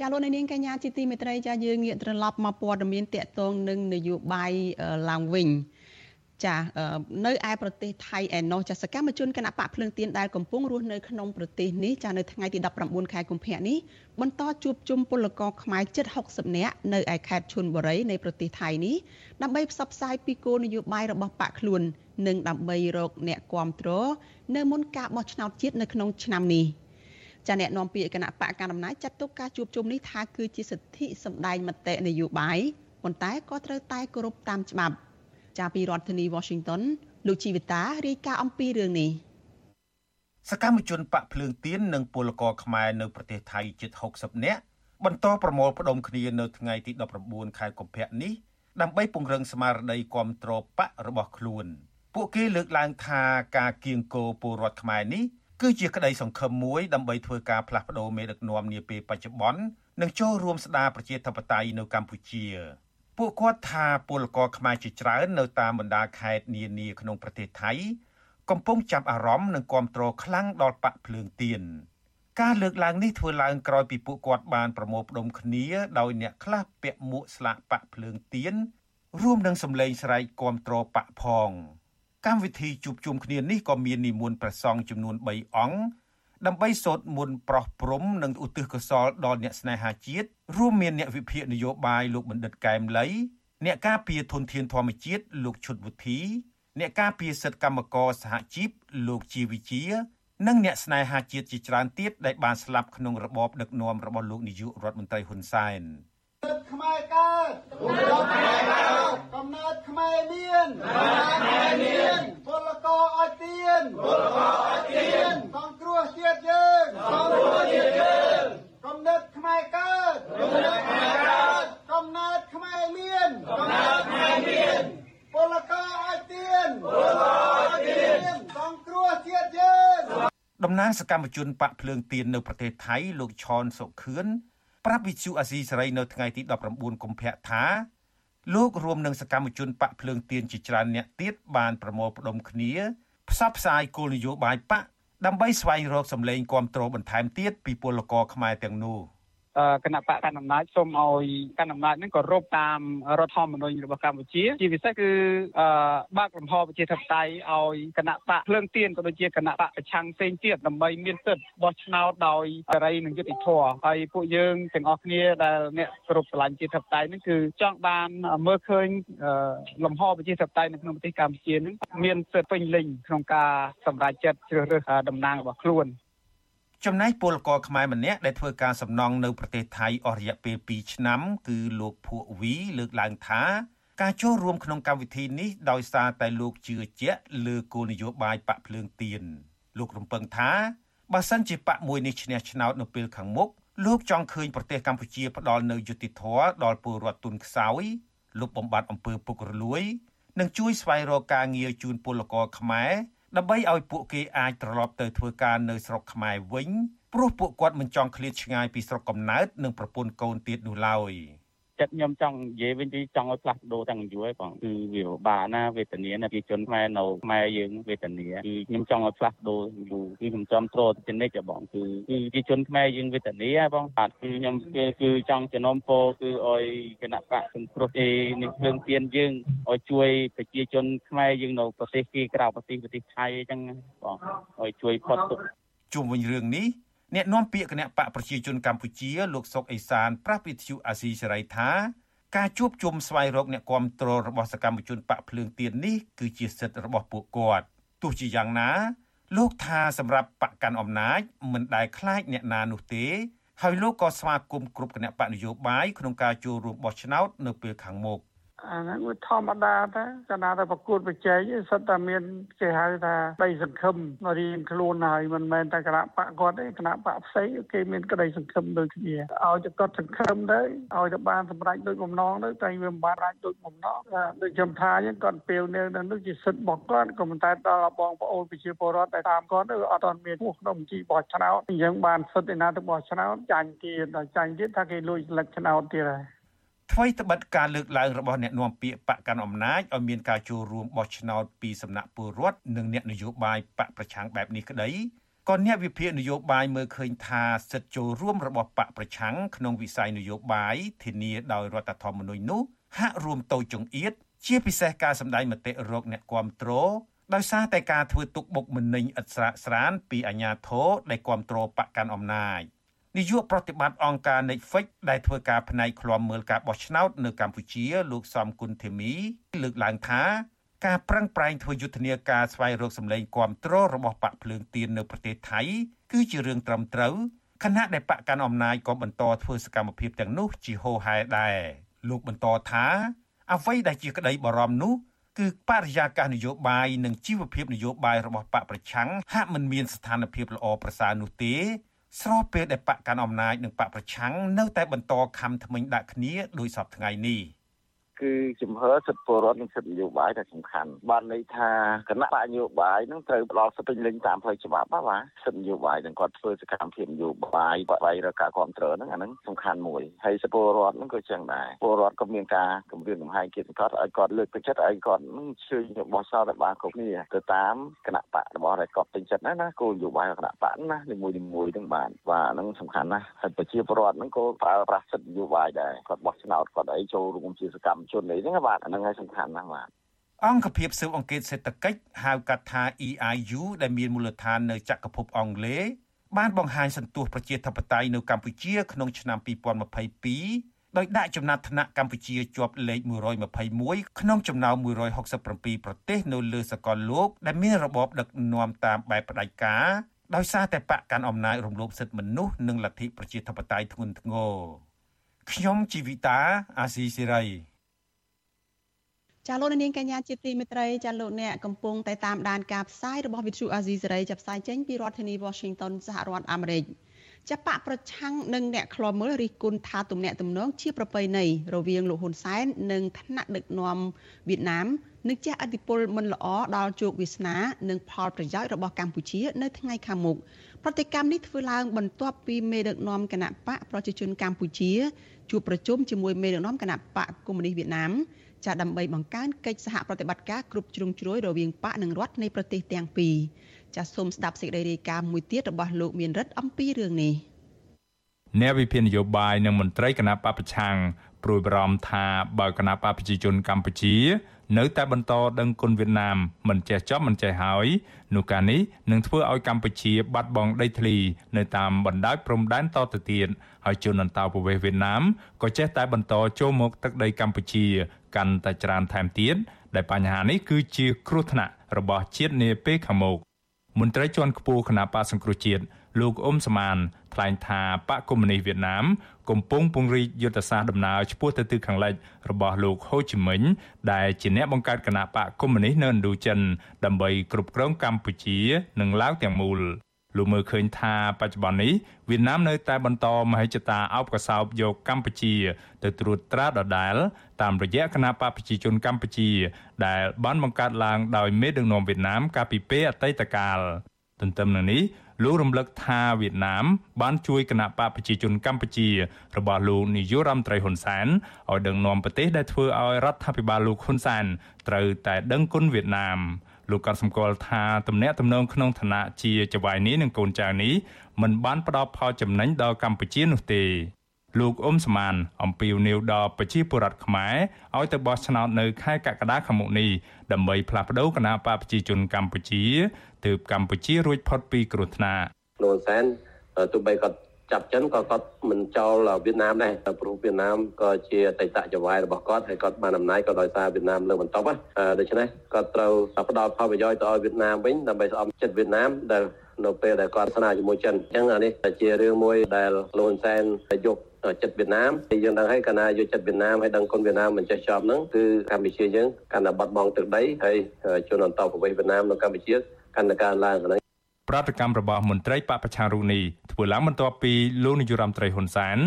ចាលោកនាងកញ្ញាជាទីមេត្រីចាយើងងាកត្រឡប់មកព័ត៌មានតកតងនឹងនយោបាយឡើងវិញចានៅឯប្រទេសថៃឯណោះចាសកម្មជនគណៈបកភ្លើងទៀនដែលកំពុងរស់នៅក្នុងប្រទេសនេះចានៅថ្ងៃទី19ខែកុម្ភៈនេះបន្តជួបជុំពលករខ្មែរជិត60នាក់នៅឯខេត្តឈុនបុរីនៃប្រទេសថៃនេះដើម្បីផ្សព្វផ្សាយពីគោលនយោបាយរបស់បកខ្លួននិងដើម្បីរកអ្នកគ្រប់គ្រងនៅមុនការបោះឆ្នោតជាតិនៅក្នុងឆ្នាំនេះ។ ចាអ្នកនាំពាក្យគណៈបកកណ្ដាលអំណាចចាត់ទុកការជួបជុំនេះថាគឺជាសិទ្ធិសម្ដែងមតិនយោបាយប៉ុន្តែក៏ត្រូវតែគោរពតាមច្បាប់ចាពីរដ្ឋធានី Washington លោកជីវិតារាយការណ៍អំពីរឿងនេះសកម្មជនបកភ្លើងទៀននិងពលករខ្មែរនៅប្រទេសថៃជិត60នាក់បន្តប្រមូលផ្ដុំគ្នានៅថ្ងៃទី19ខែកុម្ភៈនេះដើម្បីពង្រឹងស្មារតីគ្រប់គ្រងបករបស់ខ្លួន ពួកគេលើកឡើងថាការគៀងគោពលរដ្ឋខ្មែរនេះ គឺជាក្តីសង្ឃឹមមួយដើម្បីធ្វើការផ្លាស់ប្តូរមេដឹកនាំនាពេលបច្ចុប្បន្ននិងចូលរួមស្ដារប្រជាធិបតេយ្យនៅកម្ពុជាពួកគាត់ថាពលករខ្មែរជាច្រើននៅតាមបណ្ដាខេត្តនានាក្នុងប្រទេសថៃកំពុងចាប់អារម្មណ៍និងគាំទ្រខ្លាំងដល់បកភ្លើងទៀនការលើកឡើងនេះធ្វើឡើងក្រោយពីពួកគាត់បានប្រមូលផ្ដុំគ្នាដោយអ្នកខ្លះពាក់មួកស្លាកបកភ្លើងទៀនរួមនឹងសម្លេងស្រែកគាំទ្របកផង កម្មវិធីជួបជុំគ្នានេះក៏មាននិមន្តព្រះសង្ឃចំនួន3អង្គដើម្បីសូត្រមន្តប្រោះព្រំនិងឧទ្ទិសកុសលដល់អ្នកស្នេហាជាតិរួមមានអ្នកវិភាគនយោបាយលោកបណ្ឌិតកែមលីអ្នកការពារធនធានធម្មជាតិលោកឈុតវុធី អ្នកការពារសិទ្ធិកម្មករសហជីពលោកជីវិជា និងអ្នកស្នេហាជាតិជាច្រើនទៀតដែលបានស្លាប់ក្នុងរបបដឹកនាំរបស់លោកនាយករដ្ឋមន្ត្រីហ៊ុនសែន។ ទឹកខ្មែរកើតទឹកខ្មែរកើតកំណើតខ្មែរមានកំណើតខ្មែរមានពលករអត់ទៀនពលករអត់ទៀនសង្គ្រោះជាតិយើងសង្គ្រោះជាតិយើងកំណើតខ្មែរកើតកំណើតខ្មែរកើតកំណើតខ្មែរមានកំណើតខ្មែរមានពលករអត់ទៀនពលករអត់ទៀនសង្គ្រោះជាតិយើងតំណាងសកម្មជនបកភ្លើងទៀននៅប្រទេសថៃលោកឆនសុខឿន ប្រាប់វិទ្យុអាស៊ីសេរីនៅថ្ងៃទី19កុម្ភៈថាលោករួមនឹងសកម្មជនបកភ្លើងទៀនជាច្រើនអ្នកទៀតបានប្រមូលផ្ដុំគ្នាផ្សព្វផ្សាយគោលនយោបាយបកដើម្បីស្វែងរកសម្លេងគាំទ្របន្ថែមទៀតពីពលករខ្មែរទាំងនោះ គណៈបកកណ្ដាលអំណាចសូមឲ្យកណ្ដាលអំណាចហ្នឹងក៏រົບតាមរដ្ឋធម្មនុញ្ញរបស់កម្ពុជា ជាពិសេសគឺបើកលំហប្រជាធិបតេយ្យឲ្យគណៈបកភ្លើងទៀនក៏ដូចជាគណៈបកប្រឆាំងផ្សេងទៀតដើម្បីមានសិទ្ធិបោះឆ្នោតដោយសេរីនិងយុត្តិធម៌ហើយពួកយើងទាំងអស់គ្នាដែលអ្នកគ្រប់ស្រឡាញ់ជាធិបតេយ្យហ្នឹងគឺចង់បានមើលឃើញលំហប្រជាធិបតេយ្យនៅក្នុងប្រទេសកម្ពុជាហ្នឹងមានសិទ្ធិពេញលេញក្នុងការសម្រេចចិត្តជ្រើសរើសតំណាងរបស់ខ្លួន ចំណែកពលករខ្មែរម្នាក់ដែលធ្វើការសំណង់នៅប្រទេសថៃអស់រយៈពេល2ឆ្នាំ គឺលោកភក់វីលើកឡើងថាការចូលរួមក្នុងកម្មវិធីនេះដោយសារតែលោកជឿជាក់លើគោលនយោបាយបាក់ភ្លើងទៀនលោករំពឹងថាបើសិនជាបាក់មួយនេះឈ្នះឆ្នោតនៅពេលខាងមុខលោកចង់ឃើញប្រទេសកម្ពុជាផ្ដល់នូវយុត្តិធម៌ដល់ពលរដ្ឋទុនខ្សោយលុបបំបាត់អំពើពុករលួយ និងជួយស្វែងរកការងារជូនពលករខ្មែរ ដើម្បីឲ្យពួកគេអាចត្រឡប់ទៅធ្វើការនៅស្រុកខ្មែរវិញព្រោះពួកគាត់មិនចង់ឃ្លាតឆ្ងាយពីស្រុកកំណើតនិងប្រពន្ធកូនទៀតនោះឡើយ។ ចិត្តខ្ញុំចង់និយាយវិញទីចង់ឲ្យផ្លាស់ប្ដូរតាំងយូរហើយបងគឺវាពិបាកណាវេទនាណាប្រជាជនខ្មែរនៅខ្មែរយើងវេទនាគឺខ្ញុំចង់ឲ្យផ្លាស់ប្ដូរយូរគឺខ្ញុំចំត្រទៅនិច្ចបងគឺគឺប្រជាជនខ្មែរយើងវេទនាបងបាទគឺខ្ញុំគឺគឺចង់ចំណុំពោគឺឲ្យគណៈបកសង្គ្រោះអេនេះភ្លើងទៀនយើងឲ្យជួយប្រជាជនខ្មែរយើងនៅប្រទេសគេក្រៅប្រទេសប្រទេសថៃអញ្ចឹងបងឲ្យជួយផុតទុកជុំវិញរឿងនេះ អ្នកនាំពាក្យគណៈបកប្រជាជនកម្ពុជាលោកសុកអេសានប្រាប់វិទ្យុអាស៊ីសេរីថាការជួបជុំស្វែងរកអ្នកគាំទ្ររបស់សកម្មជនបកភ្លើងទៀននេះគឺជាសិទ្ធិរបស់ពួកគាត់ទោះជាយ៉ាងណា លោកថាសម្រាប់បកកាន់អំណាចមិនដែលខ្លាចអ្នកណានោះទេ ហើយលោកក៏ស្វាគមន៍គ្រប់គណៈបកនយោបាយក្នុងការចូលរួមបោះឆ្នោតនៅពេលខាងមុខ។ អាហ្នឹងវាធម្មតាតែកាលណាតែប្រកួតប្រជែងសិតតែមានគេហៅថាក្តីសង្ឃឹមរៀងខ្លួនហើយមិនមែនតែគណៈបកគាត់ទេគណៈបកផ្សេងគេមានក្តីសង្ឃឹមដូចគ្នាឲ្យតែគាត់សង្ឃឹមទៅឲ្យតែបានសម្រេចដូចបំណងទៅតែវាមិនបានរេចដូចបំណងដូចខ្ញុំថាអញ្ចឹងគាត់ពេលនៅនោះជាសិទ្ធិរបស់គាត់ក៏ប៉ុន្តែដល់បងប្អូនប្រជាពលរដ្ឋដែលតាមគាត់ទៅអត់ទាន់មានពោះក្នុងបញ្ជីបោះឆ្នោតអញ្ចឹងបានសិទ្ធិឯណាទៅបោះឆ្នោតចាញ់ទៀតដល់ចាញ់ទៀតថាគេលួចស្លឹកឆ្នោតទៀតហើយ ថ្មីត្បិតការលើកឡើងរបស់អ្នកនាំពាក្យបកកាន់អំណាចឲ្យមានការចូលរួមបោះឆ្នោតពីសំណាក់ពលរដ្ឋនិងអ្នកនយោបាយបកប្រឆាំងបែបនេះក្តីក៏អ្នកវិភាគនយោបាយមើលឃើញថាសិទ្ធិចូលរួមរបស់បកប្រឆាំងក្នុងវិស័យនយោបាយធានាដោយរដ្ឋធម្មនុញ្ញនោះហាក់រួមតូចចង្អៀតជាពិសេសការសម្ដែងមតិរកអ្នកគាំទ្រដោយសារតែការធ្វើទុកបុកម្នេញឥតស្រាកស្រានពីអាញាធរដែលគាំទ្របកកាន់អំណាច នាយកប្រតិបត្តិអង្គការ Netflix ដែលធ្វើការផ្នែកឃ្លាំមើលការបោះឆ្នោតនៅកម្ពុជា លោកសំគុណធីមី លើកឡើងថាការប្រឹងប្រែងធ្វើយុទ្ធនាការស្វែងរកសម្លេងគាំទ្ររបស់បកភ្លើងទៀននៅប្រទេសថៃ គឺជារឿងត្រឹមត្រូវខណៈដែលបកកាន់អំណាចក៏បន្តធ្វើសកម្មភាពទាំងនោះជាហូរហែដែរលោកបន្តថាអ្វីដែលជាក្តីបារម្ភនោះគឺបរិយាកាសនយោបាយនិងជីវភាពនយោបាយរបស់បកប្រឆាំងហាក់មិនមានស្ថានភាពល្អប្រសើរនោះទេ ស្របពេលដែលបកកាន់អំណាចនិងបកប្រឆាំងនៅតែបន្តខំថ្មិញដាក់គ្នាដោយសពថ្ងៃនេះ។ គឺជំហរសិទ្ធិពលរដ្ឋនិងសិទ្ធិនយោបាយដែលសំខាន់បានន័យថាគណៈបកនយោបាយនឹងត្រូវផ្ដល់សិទ្ធិពេញលេញតាមផ្លូវច្បាប់បាទសិទ្ធិនយោបាយនឹងគាត់ធ្វើសកម្មភាពនយោបាយបបាយរកការគ្រប់គ្រងហ្នឹងអាហ្នឹងសំខាន់មួយហើយសិទ្ធិពលរដ្ឋហ្នឹងក៏ចឹងដែរពលរដ្ឋក៏មានការគម្រាមកំហែងគេសង្កត់ឲ្យគាត់លើកទឹកចិត្តឲ្យគាត់នឹងជួយបោះសោតឲ្យបានគ្រប់គ្នាទៅតាមគណៈបករបស់ដែលគាត់ពេញចិត្តណាណាគោលនយោបាយរបស់គណៈបកណានីមួយៗហ្នឹងបាទបាទហ្នឹងសំខាន់ណាស់ហើយប្រជាពលរដ្ឋហ្នឹងក៏ប្រើប្រាស់សិទ្ធិនយោបាយដែរគាត់បោះឆ្នោតគាត់អីចូលរួមជាសកម្មជនអីហ្នឹងបាទហ្នឹងហើយសំខាន់ណាស់បាទអង្គភាពស៊ើបអង្កេតសេដ្ឋកិច្ចហៅកាត់ថា EIU ដែលមានមូលដ្ឋាននៅចក្រភពអង់គ្លេសបានបង្ហាញសន្ទុះប្រជាធិបតេយ្យនៅកម្ពុជាក្នុងឆ្នាំ2022ដោយដាក់ចំណាត់ថ្នាក់កម្ពុជាជាប់លេខ121ក្នុងចំណោម167ប្រទេសនៅលើសកលលោកដែលមានរបបដឹកនាំតាមបែបផ្ដាច់ការដោយសារតែបកកាន់អំណាចរំលោភសិទ្ធិមនុស្សនិងលទ្ធិប្រជាធិបតេយ្យធ្ងន់ធ្ងរខ្ញុំជីវិតាអាស៊ីសេរី ចាលោកនាងកញ្ញាជាទីមេត្រីចាលោកអ្នកកំពុងតែតាមដានការផ្សាយរបស់វិទ្យុអាស៊ីសេរីចាប់ផ្សាយចេញពីរដ្ឋធានី Washington សហរដ្ឋអាមេរិកចាបកប្រឆាំងនឹងអ្នកខ្លាំមើលរិះគន់ថាទំនាក់ទំនងជាប្រពៃណីរវាងលោកហ៊ុនសែននិងថ្នាក់ដឹកនាំវៀតណាមនឹងជះឥទ្ធិពលមិនល្អដល់ជោគវាសនានិងផលប្រយោជន៍របស់កម្ពុជា នៅថ្ងៃខាងមុខប្រតិកម្មនេះធ្វើឡើងបន្ទាប់ពីមេដឹកនាំគណៈបកប្រជាជនកម្ពុជាជួបប្រជុំជាមួយមេដឹកនាំគណៈបកកុម្មុយនីសវៀតណាម ចាដើម្បីបង្កើនកិច្ចសហប្រតិបត្តិការគ្រប់ជ្រុងជ្រោយរវាងបកនិងរដ្ឋនៃប្រទេសទាំងពីរចាសសូមស្ដាប់សេចក្តីរាយការណ៍មួយទៀតរបស់លោកមានរិទ្ធអំពីរឿងនេះអ្នកវិភាគនយោបាយនិងមន្ត្រីគណៈបពប្រឆាំងព្រួយបារម្ភថាបើគណៈបកប្រជាជនកម្ពុជា នៅតែបន្តដឹងគុណវៀតណាមមិនចេះចប់មិនចេះហើយនោះការនេះនឹងធ្វើឲ្យកម្ពុជាបាត់បង់ដីធ្លី នៅតាមបណ្ដោយព្រំដែនតទៅទៀតហើយជនអន្តោប្រវេសន៍វៀតណាមក៏ចេះតែបន្តចូលមកទឹកដីកម្ពុជា កាន់តែច្រើនថែមទៀតដែលបញ្ហានេះគឺជាគ្រោះថ្នាក់របស់ជាតិនាពេលខាងមុខមន្ត្រីជាន់ខ្ពស់គណៈបកសង្គ្រោះជាតិលោកអ៊ុំសមានថ្លែងថាបកកុម្មុយនីសវៀតណាមកំពុងពង្រីកយុទ្ធសាស្ត្រដំណើរឆ្ពោះទៅទិសខាងលិចរបស់លោកហូជីមិញដែលជាអ្នកបង្កើតគណៈបកកុម្មុយនីសនៅឥណ្ឌូចិនដើម្បីគ្រប់គ្រងកម្ពុជានិងឡាវទាំងមូល លោកមើលឃើញថាបច្ចុប្បន្ននេះវៀតណាមនៅតែបន្តមហិច្ឆតាអោបកសោបយកកម្ពុជា ទៅត្រួតត្រាដដែលតាមរយៈគណៈបកប្រជាជនកម្ពុជា ដែលបានបង្កើតឡើងដោយមេដឹកនាំវៀតណាមកាលពីពេលអតីតកាលទន្ទឹមនឹងនេះលោករំលឹកថាវៀតណាម បានជួយគណៈបកប្រជាជនកម្ពុជា របស់លោកនាយករដ្ឋមន្ត្រីហ៊ុនសែនឲ្យដឹកនាំប្រទេសដែលធ្វើឲ្យរដ្ឋាភិបាលលោកហ៊ុនសែនត្រូវតែដឹងគុណវៀតណាម លោកក៏សម្គាល់ថាទំនាក់ទំនងក្នុងឋានៈជាចៅហ្វាយនេះនឹងកូនចៅនេះមិនបានផ្ដល់ផលចំណេញដល់កម្ពុជានោះទេលោកអ៊ុំសមានអំពីវនីវដល់ប្រជាពលរដ្ឋខ្មែរឲ្យទៅបោះឆ្នោតនៅខែកក្កដាខាងមុខនេះដើម្បីផ្លាស់ប្តូរគណៈបកប្រជាជនកម្ពុជាទើបកម្ពុជារួចផុតពីគ្រោះថ្នាក់លោកសែនទោះបីគាត់ ចាប់ចិនក៏គាត់មិនចោលវៀតណាមដែរព្រោះវៀតណាមក៏ជាអតីតចៅហ្វាយរបស់គាត់ហើយគាត់បានអំណាចក៏ដោយសារវៀតណាមលើបន្តប់ដូច្នេះគាត់ត្រូវផ្ដល់ផលប្រយោជន៍ទៅឲ្យវៀតណាមវិញដើម្បីស្អប់ចិត្តវៀតណាមដែលនៅពេលដែលគាត់ស្នាជាមួយចិនអញ្ចឹងអានេះជារឿងមួយដែលលោកហ៊ុនសែនយកចិត្តវៀតណាមហើយយើងដឹងហើយកាលណាយកចិត្តវៀតណាមហើយដឹងគុណវៀតណាមមិនចេះចប់ហ្នឹងគឺកម្ពុជាយើងកាន់តែបាត់បង់ទឹកដីហើយជនអន្តោប្រវេសន៍វៀតណាមនៅកម្ពុជាកាន់តែកើនឡើងហ្នឹង ប្រតិកម្មរបស់មន្ត្រីបពប្រឆាំងរូបនេះធ្វើឡើងបន្ទាប់ពីលោកនាយរដ្ឋមន្ត្រីហ៊ុនសែន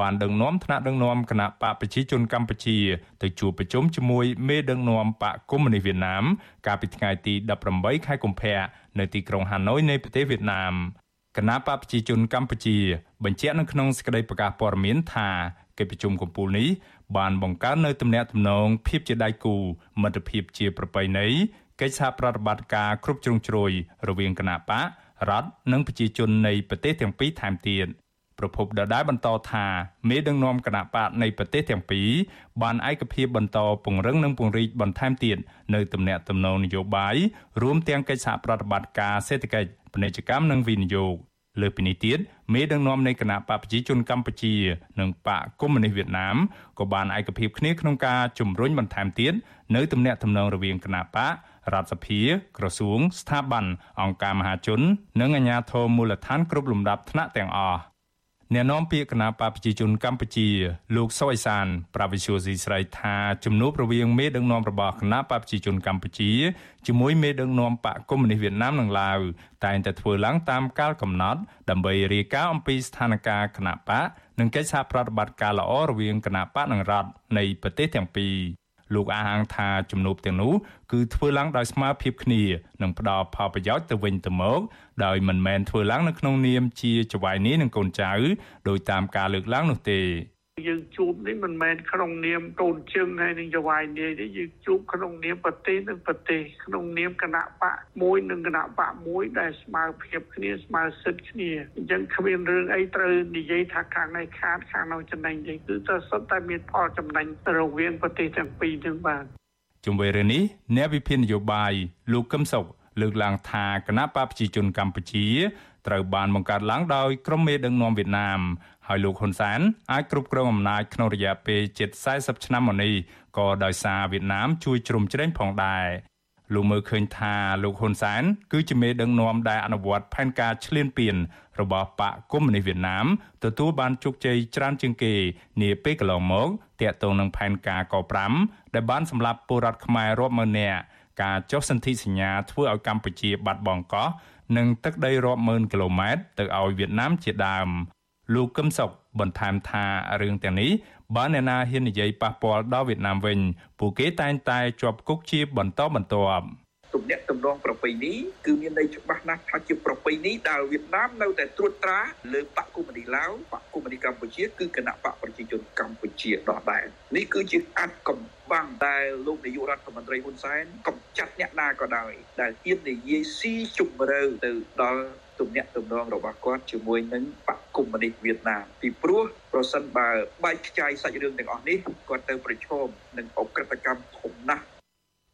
បានដឹកនាំថ្នាក់ដឹកនាំគណៈបកប្រជាជនកម្ពុជាទៅជួបប្រជុំជាមួយមេដឹកនាំបកកុម្មុយនីសវៀតណាម កាលពីថ្ងៃទី18ខែកុម្ភៈនៅទីក្រុងហាណូយនៃប្រទេសវៀតណាមគណៈបកប្រជាជនកម្ពុជា បញ្ជាក់នៅក្នុងសេចក្តីប្រកាសព័ត៌មានថាកិច្ចប្រជុំកំពូលនេះបានបង្កើននៅទំនាក់ទំនងភាពជាដៃគូមិត្តភាពជាប្រពៃណី កិច្ចសហប្រតិបត្តិការគ្រប់ជ្រុងជ្រោយរវាងគណៈបករដ្ឋនិងប្រជាជននៃប្រទេសទាំងពីរថែមទៀតប្រពន្ធដដែលបន្តថាមេដឹកនាំគណៈបកនៃប្រទេសទាំងពីរបានឯកភាពបន្តពង្រឹងនិងពង្រីកបន្ថែមទៀតនៅទំនាក់ទំនងនយោបាយរួមទាំងកិច្ចសហប្រតិបត្តិការសេដ្ឋកិច្ចពាណិជ្ជកម្មនិងវិនិយោគលើពីនេះទៀតមេដឹកនាំនៃគណៈបកប្រជាជនកម្ពុជា និងបកកុម្មុយនីសវៀតណាមក៏បានឯកភាពគ្នាក្នុងការជំរុញបន្ថែមទៀតនៅទំនាក់ទំនងរវាងគណៈបក រដ្ឋសភាក្រសួងស្ថាប័នអង្គការមហាជន និងអាជ្ញាធរមូលដ្ឋានគ្រប់លំដាប់ថ្នាក់ទាំងអស់អ្នកនាំពាក្យគណៈបកប្រជាជនកម្ពុជា លោកសុយសាន ប្រាវិសុយស៊ីស្រីថាជំនួបរវាងមេដឹកនាំរបស់គណៈបកប្រជាជនកម្ពុជាជាមួយមេដឹកនាំបកកុម្មុយនីសវៀតណាមនិងឡាវតែងតែធ្វើឡើងតាមកាលកំណត់ដើម្បីរាយការណ៍អំពីស្ថានភាពគណៈបកនិងកិច្ចសហប្រតិបត្តិការល្អរវាងគណៈបកនិងរដ្ឋនៃប្រទេសទាំងពីរ លោកអះអាងថាជំនួបទាំងនោះគឺធ្វើឡើងដោយស្មារតីគ្នានិងផ្ដល់ផលប្រយោជន៍ទៅវិញទៅមកដោយមិនមែនធ្វើឡើងនៅក្នុងនាមជាចៅហ្វាយនេះនិងកូនចៅដោយតាមការលើកឡើងនោះទេ យើងជួបនេះមិនមែនក្នុងនាមកូនជើងហើយនឹងចវាយនាយទេយើងជួបក្នុងនាមប្រទេសនិងប្រទេសក្នុងនាមគណៈបកមួយនិងគណៈបកមួយដែលស្មើភាពគ្នាស្មើសិទ្ធិគ្នាអញ្ចឹងគ្មានរឿងអីត្រូវនិយាយថាខាងនេះខាតខាងនោះចំណេញទេគឺតែសុទ្ធតែមានផលចំណេញរវាងប្រទេសទាំងពីរនឹងបាទជុំវិញរឿងនេះអ្នកវិភាគនយោបាយលោកកឹមសុខលើកឡើងថាគណៈបកប្រជាជនកម្ពុជាត្រូវបានបង្កើតឡើងដោយក្រុមមេដឹកនាំវៀតណាម ហើយលោកហ៊ុនសែនអាចគ្រប់គ្រងអំណាចក្នុងរយៈពេលជិត40ឆ្នាំមកនេះក៏ដោយសារវៀតណាមជួយជ្រោមជ្រែងផងដែរលោកមើលឃើញថាលោកហ៊ុនសែនគឺជាមេដឹកនាំដែលអនុវត្តផែនការឈ្លានពានរបស់បកកុម្មុយនីសវៀតណាមទទួលបានជោគជ័យច្រើនជាងគេនាពេលកន្លងមកទាក់ទងនឹងផែនការក5ដែលបានសម្លាប់ពលរដ្ឋខ្មែររាប់ម៉ឺននាក់ការចុះសន្ធិសញ្ញាធ្វើឲ្យកម្ពុជាបាត់បង់កោះនិងទឹកដីរាប់ម៉ឺនគីឡូម៉ែត្រទៅឲ្យវៀតណាមជាដើម លោកកឹមសុខបន្ថែមថារឿងទាំងនេះបើអ្នកណាហ៊ាននិយាយប៉ះពាល់ដល់វៀតណាមវិញ ពួកគេតែងតែជាប់គុកជាបន្តបន្ទាប់ទំនាក់ទំនងប្រពៃណីគឺមានន័យច្បាស់ណាស់ថាជាប្រពៃណីដែលវៀតណាមនៅតែត្រួតត្រាលើបកកុម្មុយនីឡាវបកកុម្មុយនីកម្ពុជាគឺគណៈបកប្រជាជនកម្ពុជាដដែល នេះគឺជាអត្តកំបាំងដែលលោកនាយករដ្ឋមន្ត្រីហ៊ុនសែនកំចាត់អ្នកណាក៏ដោយដែលហ៊ាននិយាយស៊ីជម្រៅទៅដល់ ទំនាក់ទំនងរបស់គាត់ជាមួយនឹងបកកុកុម្មុយនីសវៀតណាមពីព្រោះប្រសិនបើបែកខ្ចាយសាច់រឿងទាំងអស់នេះគាត់ទៅប្រឈមនឹងអក្រិតកម្មធំណាស់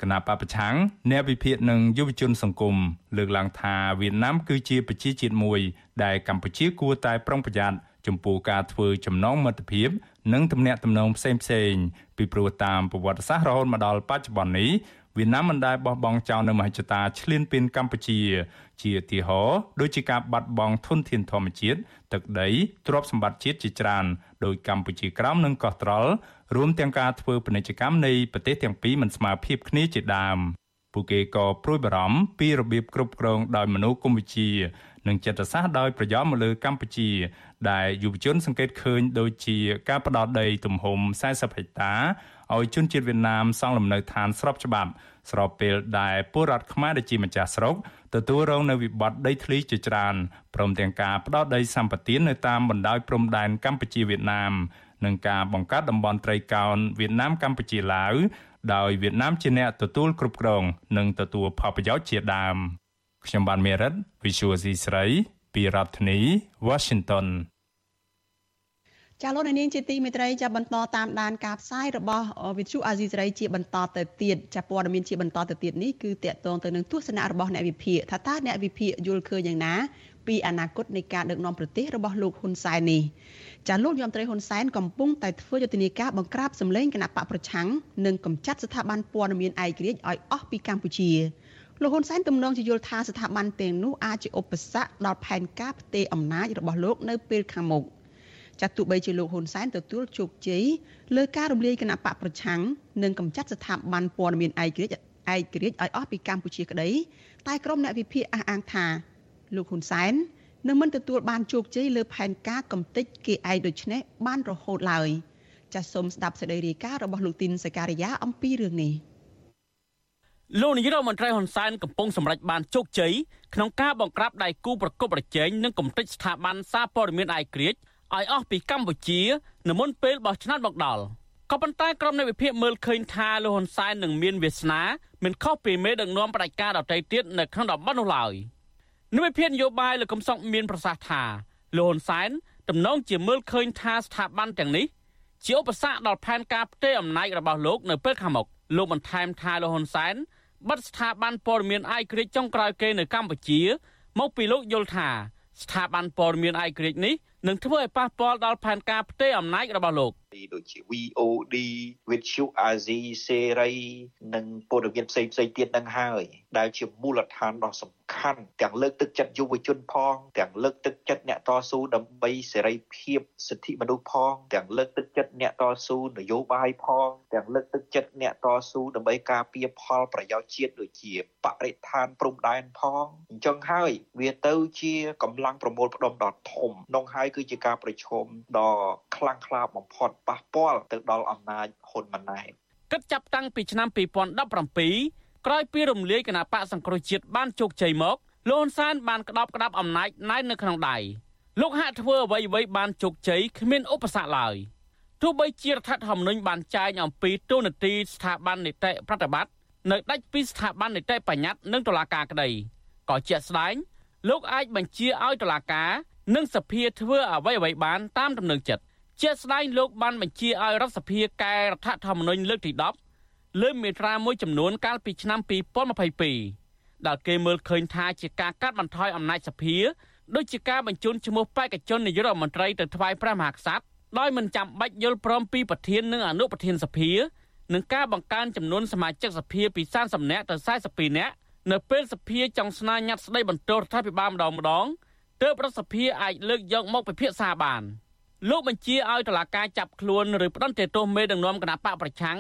គណៈបពប្រឆាំងអ្នកវិភាគនិងយុវជនសង្គមលើកឡើងថាវៀតណាមគឺជាប្រជាជាតិមួយ ដែលកម្ពុជាគួរតែប្រុងប្រយ័ត្នចំពោះការធ្វើចំណងមិត្តភាព និងទំនាក់ទំនងផ្សេងផ្សេងពីព្រោះតាមប្រវត្តិសាស្ត្ររហូតមកដល់បច្ចុប្បន្ននេះវៀតណាមមិនដែលបោះបង់ចោលនៅមហិច្ឆតាឈ្លានពានកម្ពុជា ជាទីហោដូចជាការបាត់បង់ធនធានធម្មជាតិទឹកដីទ្រព្យសម្បត្តិជាតិជាច្រើនដោយកម្ពុជាក្រោមនិងកោះត្រល់រួមទាំងការធ្វើពាណិជ្ជកម្មនៃប្រទេសទាំងពីរមិនស្មើភាពគ្នាជាដើមពួកគេក៏ព្រួយបារម្ភពីរបៀបគ្រប់គ្រងដោយមនោគមវិជ្ជានិងចិត្តសាស្ត្រដោយប្រយោលមកលើកម្ពុជា ដែលយុវជនសង្កេតឃើញដូចជាការផ្ដោតដីទំហំ40ហិកតាឲ្យជនជាតិវៀតណាមសង់លំនៅឋានស្របច្បាប់ ស្របពេលដែលពលរដ្ឋខ្មែរដែលជាម្ចាស់ស្រុកទទួលរងនៅវិបត្តិដីធ្លីជាច្រើនព្រមទាំងការផ្ដោតដីសម្បត្តិនៅតាមបណ្ដោយព្រំដែនកម្ពុជាវៀតណាមនិងការបង្កើតតំបន់ត្រីកោណវៀតណាមកម្ពុជាឡាវដោយវៀតណាមជាអ្នកទទួលគ្រប់គ្រង និងទទួលផលប្រយោជន៍ជាដើមខ្ញុំបានមេរិត Visual C ស្រី ពីរដ្ឋធានី Washington ចាលោកនាងជាទីមេត្រីចាបន្តតាមដានការផ្សាយរបស់វិទ្យុអាស៊ីសេរីជាបន្តទៅទៀតចាព័ត៌មានជាបន្តទៅទៀតនេះគឺតកតងទៅនឹងទស្សនៈរបស់អ្នកវិភាគថាតើអ្នកវិភាគយល់ឃើញយ៉ាងណាពីអនាគតនៃការដឹកនាំប្រទេសរបស់លោកហ៊ុនសែននេះចាលោកយមត្រីហ៊ុនសែនកំពុងតែធ្វើយុទ្ធនាការបង្ក្រាបសម្លេងគណៈបកប្រឆាំងនិងកម្ចាត់ស្ថាប័នព័ត៌មានឯករាជ្យឲ្យអស់ពីកម្ពុជាលោកហ៊ុនសែនទំនងជាយល់ថាស្ថាប័នទាំងនោះអាចជាឧបសគ្គដល់ផែនការផ្ទេរអំណាចរបស់លោកនៅពេលខាងមុខ ចាត់ទោះបីជាលោកហ៊ុនសែនទទួលជោគជ័យលើការរំលាយគណៈបកប្រឆាំងនិងកម្ចាត់ស្ថាប័នព័ត៌មានឯករាជ្យឯករាជ្យឲ្យអស់ពីកម្ពុជាក្តីតែក្រុមអ្នកវិភាគអះអាងថាលោកហ៊ុនសែននឹងមិនទទួលបានជោគជ័យលើផែនការកំទេចគេឯងដូចនេះបានរហូតឡើយចាសសូមស្ដាប់សេចក្តីរាយការណ៍របស់លោកទីនសការីយ៉ាអំពីរឿងនេះលោកនាយរដ្ឋមន្ត្រីហ៊ុនសែនកំពុងសម្រេចបានជោគជ័យក្នុងការបង្ក្រាបដៃគូប្រកបប្រជែងនិងកំទេចស្ថាប័នសារព័ត៌មានឯករាជ្យ ឲ្យអស់ពីកម្ពុជានៅមុនពេលបោះឆ្នោតមកដល់ក៏ប៉ុន្តែក្រុមនៃវិភាគមើលឃើញថាលោកហ៊ុនសែននឹងមានវាសនាមិនខុសពីមេដឹកនាំបដិការដទៃទៀតនៅក្នុងតំបន់នោះឡើយនិវិភាននយោបាយលោកកំសុកមានប្រសាសន៍ថាលោកហ៊ុនសែនទំនងជាមើលឃើញថាស្ថាប័នទាំងនេះជាឧបសគ្គដល់ផែនការផ្ទេរអំណាចរបស់លោកនៅពេលខាងមុខលោកបន្ថែមថាលោកហ៊ុនសែនបិទស្ថាប័នព័ត៌មានឯករាជ្យចុងក្រោយគេនៅកម្ពុជា មកពីលោកយល់ថាស្ថាប័នព័ត៌មានឯករាជ្យនេះ នឹងធ្វើឲ្យប៉ះពាល់ដល់ផែនការផ្ទេរអំណាចរបស់លោកដូចជា VOD វិទ្យុអាស៊ីសេរីនិងព័ត៌មានផ្សេងផ្សេងទៀតនឹងហើយ ដែលជាមូលដ្ឋានដ៏សំខាន់ទាំងលើកទឹកចិត្តយុវជនផង ទាំងលើកទឹកចិត្តអ្នកតស៊ូដើម្បីសេរីភាពសិទ្ធិមនុស្សផង ទាំងលើកទឹកចិត្តអ្នកតស៊ូនយោបាយផង ទាំងលើកទឹកចិត្តអ្នកតស៊ូដើម្បីការពារផលប្រយោជន៍ជាតិដូចជាបរិស្ថានព្រំដែនផងអញ្ចឹងហើយ វាទៅជាកម្លាំងប្រមូលផ្ដុំដ៏ធំនោះហើយគឺជាការប្រឈមដ៏ខ្លាំងក្លាបំផុតប៉ះពាល់ទៅដល់អំណាចហ៊ុនម៉ាណែតគិតចាប់តាំងពីឆ្នាំ2017ក្រោយពីរំលាយគណៈបកសង្គ្រោះជាតិបានជោគជ័យមកលោកហ៊ុនសែនបានក្តោបក្តាប់អំណាចណែននៅក្នុងដៃលោកហាក់ធ្វើអ្វីអ្វីបានជោគជ័យគ្មានឧបសគ្គឡើយទោះបីជារដ្ឋធម្មនុញ្ញបានចែងអំពីទូនាទីស្ថាប័ននីតិប្រតិបត្តិនៅដាច់ពីស្ថាប័ននីតិបញ្ញត្តិនិងតុលាការក្តីក៏ជាក់ស្ដែងលោកអាចបញ្ជាឲ្យតុលាការ និងសភាធ្វើអ្វីអ្វីបានតាមដំណឹងចិត្តជាស្ដែងលោកបានបញ្ជាឲ្យរដ្ឋសភាកែរដ្ឋធម្មនុញ្ញលើកទី10លើមាត្រាមួយចំនួនកាលពីឆ្នាំ2022ដែលគេមើលឃើញថាជាការកាត់បន្ថយអំណាចសភាដូចជាការបញ្ជូនឈ្មោះបេក្ខជននាយករដ្ឋមន្ត្រីទៅថ្វាយព្រះមហាក្សត្រដោយមិនចាំបាច់យល់ព្រមពីប្រធាននិងអនុប្រធានសភានឹងការបង្កើនចំនួនសមាជិកសភាពី30នាក់ទៅ42នាក់នៅពេលសភាចង់ស្នើញត្តិស្ដីបន្ទោសរដ្ឋាភិបាលម្ដងម្ដង ទើបរដ្ឋសភាអាចលើកយកមកពិភាក្សាបានលោកបញ្ជាឲ្យតុលាការចាប់ខ្លួនឬផ្តន្ទាទោសមេដឹកនាំគណៈបកប្រឆាំង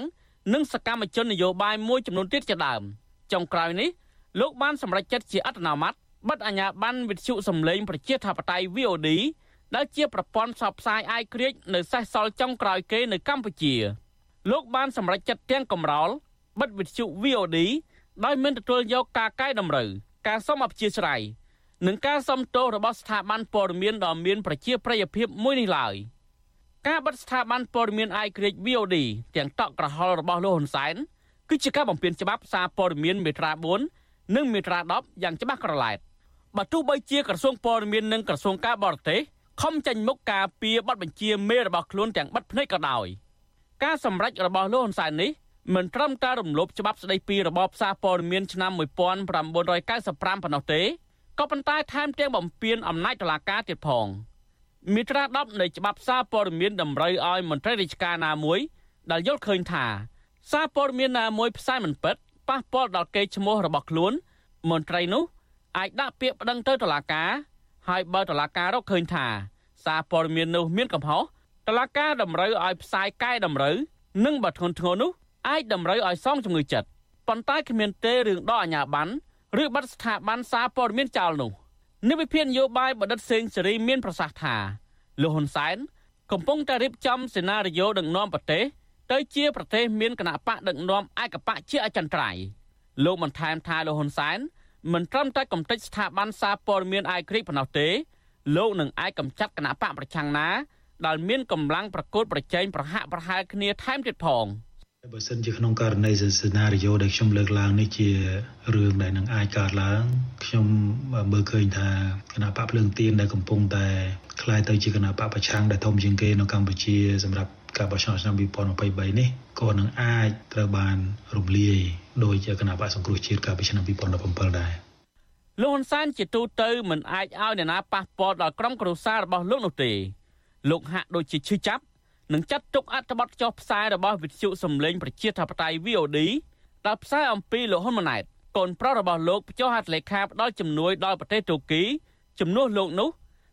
និងសកម្មជននយោបាយមួយចំនួនទៀតជាដើមចុងក្រោយនេះលោកបានសម្រេចចិត្តជាអត្តនោម័តបិទអាជ្ញាប័ណ្ណវិទ្យុសំឡេងប្រជាធិបតេយ្យ VOD ដែលជាប្រព័ន្ធផ្សព្វផ្សាយអាយក្រិចនៅសេសសល់ចុងក្រោយគេនៅកម្ពុជា លោកបានសម្រេចចិត្តទាំងកំរោលបិទវិទ្យុ VOD ដោយមិនទទួលយកការកែតម្រូវការសុំអព្យាស្រ័យ និងការសុំទោសរបស់ស្ថាប័នព័ត៌មានដ៏មានប្រជាប្រិយភាពមួយនេះឡើយការបិទស្ថាប័នព័ត៌មានអាយក្រិច VOD ទាំងតក់ក្រហល់របស់លោកហ៊ុនសែនគឺជាការបំពានច្បាប់សារព័ត៌មានមេត្រា4និងមេត្រា10យ៉ាងច្បាស់ក្រឡែតបើទោះបីជាក្រសួងព័ត៌មាននិងក្រសួងការបរទេសខំចាញ់មុខការពីបទបញ្ជាមេរបស់ខ្លួនទាំងបិទភ្នែកក៏ដោយការសម្រេចរបស់លោកហ៊ុនសែននេះមិនត្រឹមតែរំលោភច្បាប់ស្តីពីរបបសារព័ត៌មានឆ្នាំ1995ប៉ុណ្ណោះទេ ក៏ប៉ុន្តែថែមទាំងបំពានអំណាចតុលាការទៀតផងមាត្រា10នៃច្បាប់សារព័ត៌មានតម្រូវឲ្យមន្ត្រីរាជការណាមួយដែលយល់ឃើញថាសារព័ត៌មានណាមួយផ្សាយមិនពិតប៉ះពាល់ដល់កេរ្តិ៍ឈ្មោះរបស់ខ្លួន មន្ត្រីនោះអាចដាក់ពាក្យប្តឹងទៅតុលាការហើយបើតុលាការរកឃើញថាសារព័ត៌មាននោះមានកំហុសតុលាការតម្រូវឲ្យផ្សាយកែតម្រូវនិងបើធ្ងន់ធ្ងរនោះអាចតម្រូវឲ្យសងជំងឺចិត្តប៉ុន្តែគ្មានទេរឿងដកអាជ្ញាប័ណ្ណ ឬប័ណ្ណស្ថាប័នសារព័ត៌មានចោលនោះនិវិភាននយោបាយបណ្ឌិតសេងសេរីមានប្រសាសន៍ថាលោកហ៊ុនសែនកំពុងតែរៀបចំសេណារីយ៉ូដឹកនាំប្រទេសទៅជាប្រទេសមានគណៈបកដឹកនាំឯកបកជាអចិន្ត្រៃយ៍លោកបានថែមថាលោកហ៊ុនសែនមិនត្រឹមតែកំទេចស្ថាប័នសារព័ត៌មានអាយក្រិចប៉ុណ្ណោះទេលោកនឹងអាចកំចាត់គណៈបកប្រឆាំងណាដែលមានកម្លាំងប្រកួតប្រជែងប្រហាក់ប្រហែលគ្នាថែមទៀតផង បើសិនជាក្នុងករណីសេណារីយ៉ូដែលខ្ញុំលើកឡើងនេះជារឿងដែលនឹងអាចកើតឡើងខ្ញុំមើលឃើញថាគណៈបកភ្លើងទៀនដែលកំពុងតែคล้ายទៅជាគណៈបកប្រឆាំងដែលធំជាងគេនៅកម្ពុជាសម្រាប់ការបោះឆ្នោតឆ្នាំ2023នេះក៏នឹងអាចត្រូវបានរំលាយដោយជាគណៈបកសង្គ្រោះជាតិកាលពីឆ្នាំ2017ដែរលោកហ៊ុនសែនជាទូទៅមិនអាចឲ្យអ្នកណាប៉ះពាល់ដល់ក្រុមគ្រួសាររបស់លោកនោះទេលោកហាក់ដូចជាឈឺចាប់ នឹងចាត់ទុកអត្ថបទចុះផ្សាយរបស់វិទ្យុសំឡេងប្រជាធិបតេយ្យ VOD ដែលផ្សាយអំពីលោកហ៊ុនម៉ាណែតកូនប្រុសរបស់លោកចុះហត្ថលេខាផ្ដល់ជំនួយដល់ប្រទេសទូគីជំនួសលោកនោះ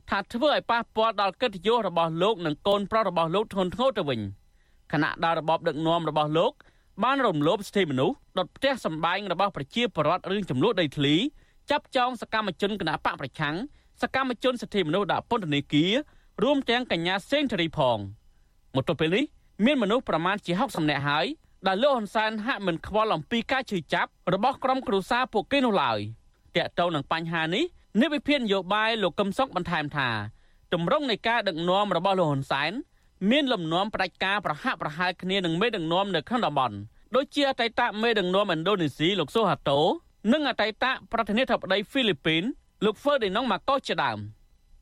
ថាធ្វើឲ្យប៉ះពាល់ដល់កិត្តិយសរបស់លោកនិងកូនប្រុសរបស់លោកធ្ងន់ធ្ងរទៅវិញខណៈដែលរបបដឹកនាំរបស់លោកបានរំលោភសិទ្ធិមនុស្សដុតផ្ទះសម្បែងរបស់ប្រជាពលរដ្ឋរឿងចំនួនដីធ្លីចាប់ចងសកម្មជនគណបកប្រឆាំងសកម្មជនសិទ្ធិមនុស្សដាក់ពន្ធនាគាររួមទាំងកញ្ញាសេងធារីផង មកទល់ពេលនេះមានមនុស្សប្រមាណជា60នាក់ហើយដែលលោកហ៊ុនសែនហាក់មិនខ្វល់អំពីការជឿចាប់របស់ក្រុមគ្រួសារពួកគេនោះឡើយតាក់ទងនឹងបញ្ហានេះនាយវិភាននយោបាយលោកកឹមសុខបន្ថែមថាទម្រង់នៃការដឹកនាំរបស់លោកហ៊ុនសែនមានលំនាំផ្ដាច់ការប្រហាក់ប្រហែលគ្នានឹងមេដឹកនាំនៅក្នុងតំបន់ដូចជាអតីតមេដឹកនាំឥណ្ឌូនេស៊ីលោកសូហាតូនិងអតីតប្រធានាធិបតីហ្វីលីពីនលោកហ្វឺឌីណុងម៉ាកូសជាដើម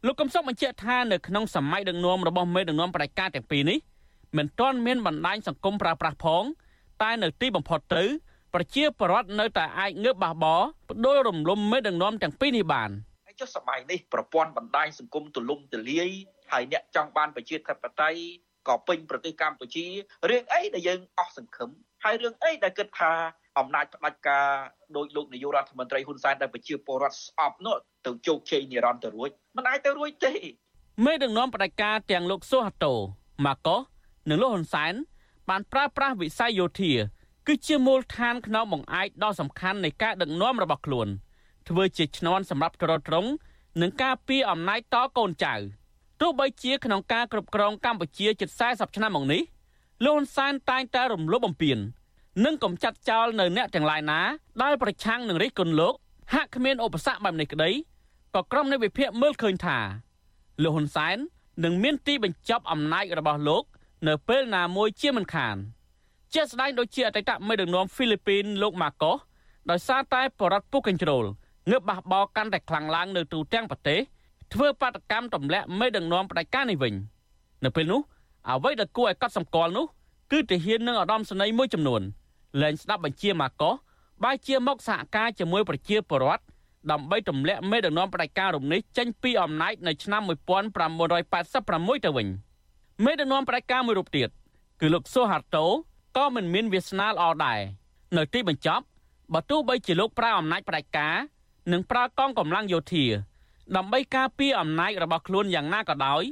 លោកកំសុកបញ្ជាក់ថានៅក្នុងសម័យដឹកនាំរបស់មេដឹកនាំផ្ដាច់ការទាំងពីរនេះមិនទាន់មានបណ្ដាញសង្គមប្រើប្រាស់ផង តែនៅទីបំផុតទៅប្រជាពលរដ្ឋនៅតែអាចងើបបះបោបដូររំលំមេដឹកនាំទាំងពីរនេះបានហើយចុះសម័យនេះប្រព័ន្ធបណ្ដាញសង្គមទូលំទូលាយហើយអ្នកចង់បានប្រជាធិបតេយ្យក៏ពេញប្រទេសកម្ពុជារឿងអីដែលយើងអស់សង្ឃឹមហើយរឿងអីដែលគិតថា អំណាចផ្ដាច់ការដោយលោកនាយករដ្ឋមន្ត្រីហ៊ុនសែនដែលប្រជាពលរដ្ឋស្អប់នោះទៅជោគជ័យនិរន្តររួចមិនអាចទៅរួចទេមេដឹកនាំផ្ដាច់ការទាំងលោកសូហាតូម៉ាកូនិងលោកហ៊ុនសែនបានប្រើប្រាស់វិស័យយោធាគឺជាមូលដ្ឋានក្នុងបង្អែកដ៏សំខាន់នៃការដឹកនាំរបស់ខ្លួន ធ្វើជាឈ្នន់សម្រាប់ទ្រទ្រង់និងការពារអំណាចតកូនចៅទោះបីជាក្នុងការគ្រប់គ្រងកម្ពុជាជិត40ឆ្នាំមកនេះលោកហ៊ុនសែនតែងតែរំលោភបំពាន និងកំចាត់ចោលនៅអ្នកទាំងឡាយណាដែលប្រឆាំងនឹងរិះគន់លោកហាក់គ្មានឧបសគ្គបែបនេះក្តីក៏ក្រុមនៃវិភាគមើលឃើញថាលោកហ៊ុនសែននឹងមានទីបញ្ចប់អំណាចរបស់លោក នៅពេលណាមួយជាមិនខានជាស្ដែងដូចជាអតីតមេដឹកនាំហ្វីលីពីនលោកម៉ាកូសដោយសារតែបរដ្ឋពុកកញ្ជ្រោលងើបបះបោកាន់តែខ្លាំងឡើងនៅទូទាំងប្រទេសធ្វើបាតកម្មទម្លាក់មេដឹកនាំផ្ដាច់ការនេះវិញនៅពេលនោះអ្វីដែលគួរឲ្យកត់សម្គាល់នោះគឺទាហាននិងឧត្តមសេនីយ៍មួយចំនួន លែងស្ដាប់បញ្ជាម៉ាកូសបែរជាមកសហការជាមួយប្រជាពលរដ្ឋដើម្បីទម្លាក់មេដឹកនាំផ្ដាច់ការរំនេះចេញពីអំណាចនៅឆ្នាំ1986ទៅវិញមេដឹកនាំផ្ដាច់ការមួយរូបទៀតគឺលោកសូហាតូក៏មិនមានវាសនាល្អដែរនៅទីបញ្ចប់បើទោះបីជាលោកប្រើអំណាចផ្ដាច់ការនិងប្រើកងកម្លាំងយោធា ដើម្បីការពារអំណាចរបស់ខ្លួនយ៉ាងណាក៏ដោយ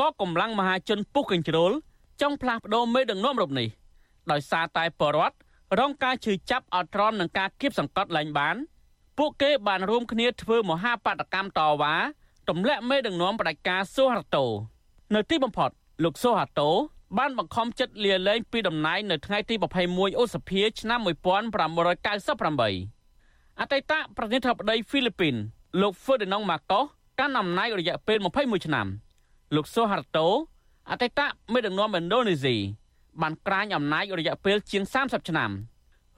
ក៏កម្លាំងមហាជនពុះកញ្ជ្រោលចង់ផ្លាស់ប្ដូរមេដឹកនាំរូបនេះដោយសារតែបរដ្ឋ រងការឈឺចាប់អត់ទ្រាំនឹងការគៀបសង្កត់ឡើងបាន ពួកគេបានរួមគ្នាធ្វើមហាបដកម្មតវ៉ាទម្លាក់មេដឹកនាំផ្ដាច់ការសូហាតូនៅទីបំផុតលោកសូហាតូបានបង្ខំចិត្តលាលែងពីតំណែងនៅថ្ងៃទី21ឧសភាឆ្នាំ1998អតីតប្រធានាធិបតីហ្វីលីពីន លោក Ferdinand Marcos កាន់អំណាចរយៈពេល21ឆ្នាំ លោក Suharto អតីតមេដឹកនាំឥណ្ឌូនេស៊ី បានក្រាញអំណាចរយៈពេលជាង30ឆ្នាំ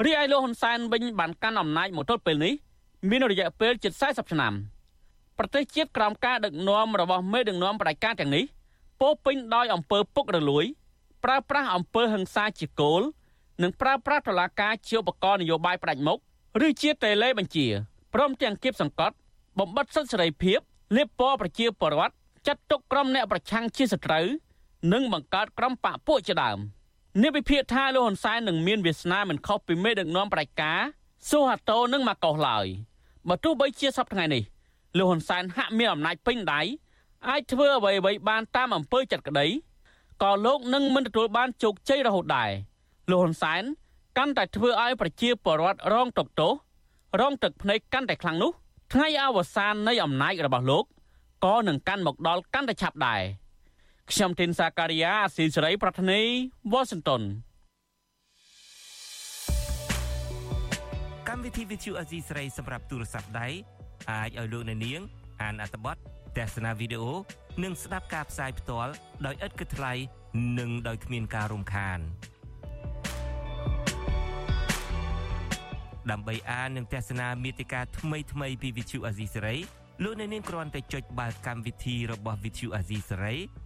រីឯលោកហ៊ុនសែនវិញបានកាន់អំណាចមកទល់ពេលនេះមានរយៈពេលជិត40ឆ្នាំប្រទេសជាតិក្រោមការដឹកនាំរបស់មេដឹកនាំផ្ដាច់ការទាំងនេះពោពេញដោយអំពើពុករលួយ ប្រើប្រាស់អំពើហិង្សាជាគោលនិងប្រើប្រាស់តុលាការជាឧបករណ៍នយោបាយផ្ដាច់មុខឬជាតេឡេបញ្ជាព្រមទាំងគៀបសង្កត់ បំបត្តិសិទ្ធិសេរីភាពលៀបពណ៌ប្រជាពលរដ្ឋចាត់ទុកក្រុមអ្នកប្រឆាំងជាសត្រូវនិងបង្កើតក្រុមបកពួកជាដើម នេះវិភាគថាលោកហ៊ុនសែននឹងមានវាសនាមិនខុសពីមេដឹកនាំផ្ដាច់ការស៊ូហាតូនិងម៉ាកុសឡើយបើទោះបីជាសប្តាហ៍ថ្ងៃនេះលោកហ៊ុនសែនហាក់មានអំណាចពេញដៃអាចធ្វើអ្វីៗបានតាមអំពើចិត្តក្តីក៏លោកនឹងមិនទទួលបានជោគជ័យរហូតដែរលោកហ៊ុនសែនកាន់តែធ្វើឲ្យប្រជាពលរដ្ឋរងទុក្ខទោសរងទឹកភ្នែកកាន់តែខ្លាំងនោះថ្ងៃអវសាននៃអំណាចរបស់លោកក៏នឹងកាន់មកដល់កាន់តែឆាប់ដែរ ខ្ញុំទីនសាការីយ៉ាអស៊ីសេរី ប្រធានីវ៉ាស៊ីនតោនកម្មវិធីវិទ្យុអេស៊ីស្រីសម្រាប់ទូរស័ព្ទដៃអាចឲ្យលោកអ្នកនាង អានអត្ថបទទស្សនាវីដេអូនិងស្ដាប់ការផ្សាយផ្ទាល់ដោយឥតគិតថ្លៃនិងដោយគ្មានការរំខានដើម្បីអាននិងទស្សនាមេតិការថ្មីថ្មីពីវិទ្យុអាស៊ីសេរីលោកអ្នកនាងគ្រាន់តែចុចបាល់កម្មវិធីរបស់វិទ្យុអាស៊ីសេរី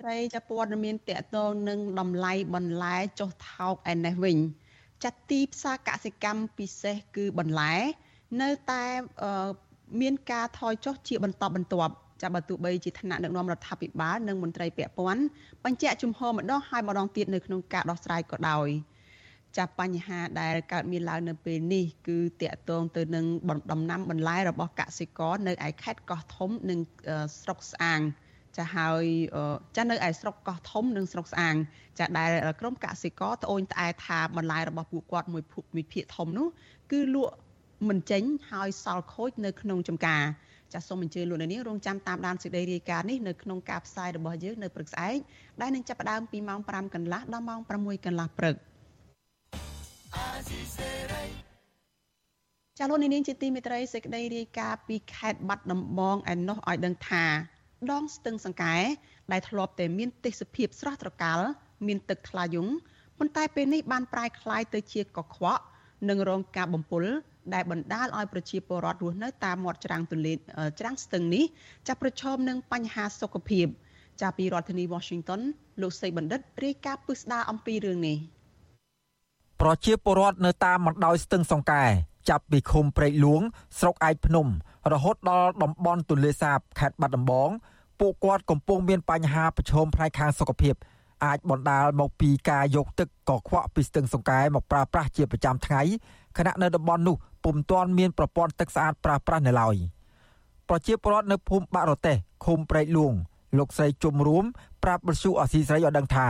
ត្រីចាព័ត៌មានតកតងនឹងតម្លៃបន្លែចុះថោកឯនេះវិញចាត់ទីផ្សារកសិកម្មពិសេសគឺបន្លែ នៅតែមានការថយចុះជាបន្តបន្ទាប់ចាប់បើទោះបីជាថ្នាក់ដឹកនាំរដ្ឋាភិបាលនិងមន្ត្រីពាក់ព័ន្ធបញ្ជាក់ជំហរម្ដងហើយម្ដងទៀតនៅក្នុងការដោះស្រាយក៏ដោយចាប់បញ្ហាដែលកើតមានឡើងនៅពេលនេះ គឺតកតងទៅនឹងដំណាំបន្លែរបស់កសិករនៅឯខេត្តកោះធំនិងស្រុកស្អាង ចាហើយចានៅឯស្រុកកោះធំនិងស្រុកស្អាងចាដែលក្រុមកសិករត្អូញត្អែថាបន្លែរបស់ពួកគាត់មួយមួយភាគធំនោះគឺលក់មិនចេញហើយសល់ខូចនៅក្នុងចំការចាសសូមអញ្ជើញលោកនាងរងចាំតាមដានសេចក្តីរាយការណ៍នេះនៅក្នុងការផ្សាយរបស់យើងនៅព្រឹកស្អែកដែលនឹងចាប់ផ្ដើមពីម៉ោង5កន្លះដល់ម៉ោង6កន្លះព្រឹកចាលោកនាងជាទីមេត្រីសេចក្តីរាយការណ៍ពីខេត្តបាត់ដំបងឯណោះឲ្យដឹងថា ដងស្ទឹងសង្កែដែលធ្លាប់តែមានទេសភាពស្រស់ត្រកាលមានទឹកថ្លាយងប៉ុន្តែពេលនេះបានប្រែក្លាយទៅជាកខ្វក់និងរងការបំពុលដែលបណ្ដាលឲ្យប្រជាពលរដ្ឋរស់នៅតាមមាត់ច្រាំងទន្លេច្រាំងស្ទឹងនេះចាប់ប្រឈមនឹងបញ្ហាសុខភាពចាប់ពីរដ្ឋធានី Washington លោកសីបណ្ឌិតរាយការណ៍ពិស្ដារអំពីរឿងនេះប្រជាពលរដ្ឋនៅតាមបណ្ដោយស្ទឹងសង្កែ ចាប់ពីឃុំព្រែកលួង ស្រុកឯកភ្នំ រហូតដល់តំបន់ទន្លេសាបខេត្តបាត់ដំបងពួកគាត់កំពុងមានបញ្ហាប្រឈមផ្នែកខាងសុខភាពអាចបណ្ដាលមកពីការយកទឹកកខ្វក់ពីស្ទឹងសង្កែមកប្រើប្រាស់ជាប្រចាំថ្ងៃខណៈនៅតំបន់នោះពុំទាន់មានប្រព័ន្ធទឹកស្អាតប្រើប្រាស់នៅឡើយប្រជាពលរដ្ឋនៅភូមិបាក់រទេះឃុំព្រែកលួង លោកស្រីជុំរួមប្រាប់បទសុអសីស្រីឲ្យដឹងថា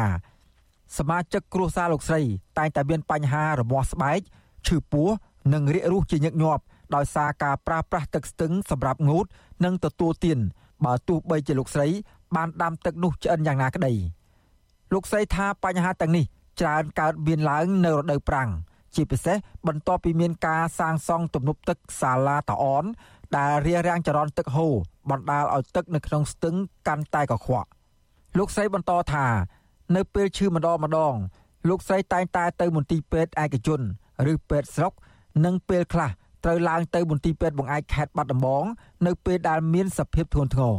សមាជិកគ្រួសារលោកស្រី តែងតែមានបញ្ហារមាស់ស្បែកឈឺពោះ និងរាគរូសជាញឹកញាប់ដោយសារការប្រើប្រាស់ទឹកស្ទឹងសម្រាប់ងូតនិងទទួលទានបើទោះបីជាលោកស្រី បានដាំទឹកនោះឆ្អិនយ៉ាងណាក្តីលោកស្រីថាបញ្ហាទាំងនេះច្រើនកើតមានឡើងនៅរដូវប្រាំងជាពិសេសបន្ទាប់ពីមានការសាងសង់ទំនប់ទឹកសាឡាតាអនដែលរារាំងចរន្តទឹកហូរបណ្ដាលឲ្យទឹកនៅក្នុងស្ទឹងកាន់តែកខ្វក់លោកស្រីបន្តថានៅពេលឈឺម្ដងម្ដងលោកស្រីតែងតែទៅមន្ទីរពេទ្យឯកជន ឬពេទ្យស្រុក និងពេលខ្លះត្រូវឡើងទៅមន្ទីរពេទ្យបង្អែកខេត្តបាត់ដំបងនៅពេលដែលមានសភាពធ្ងន់ធ្ងរ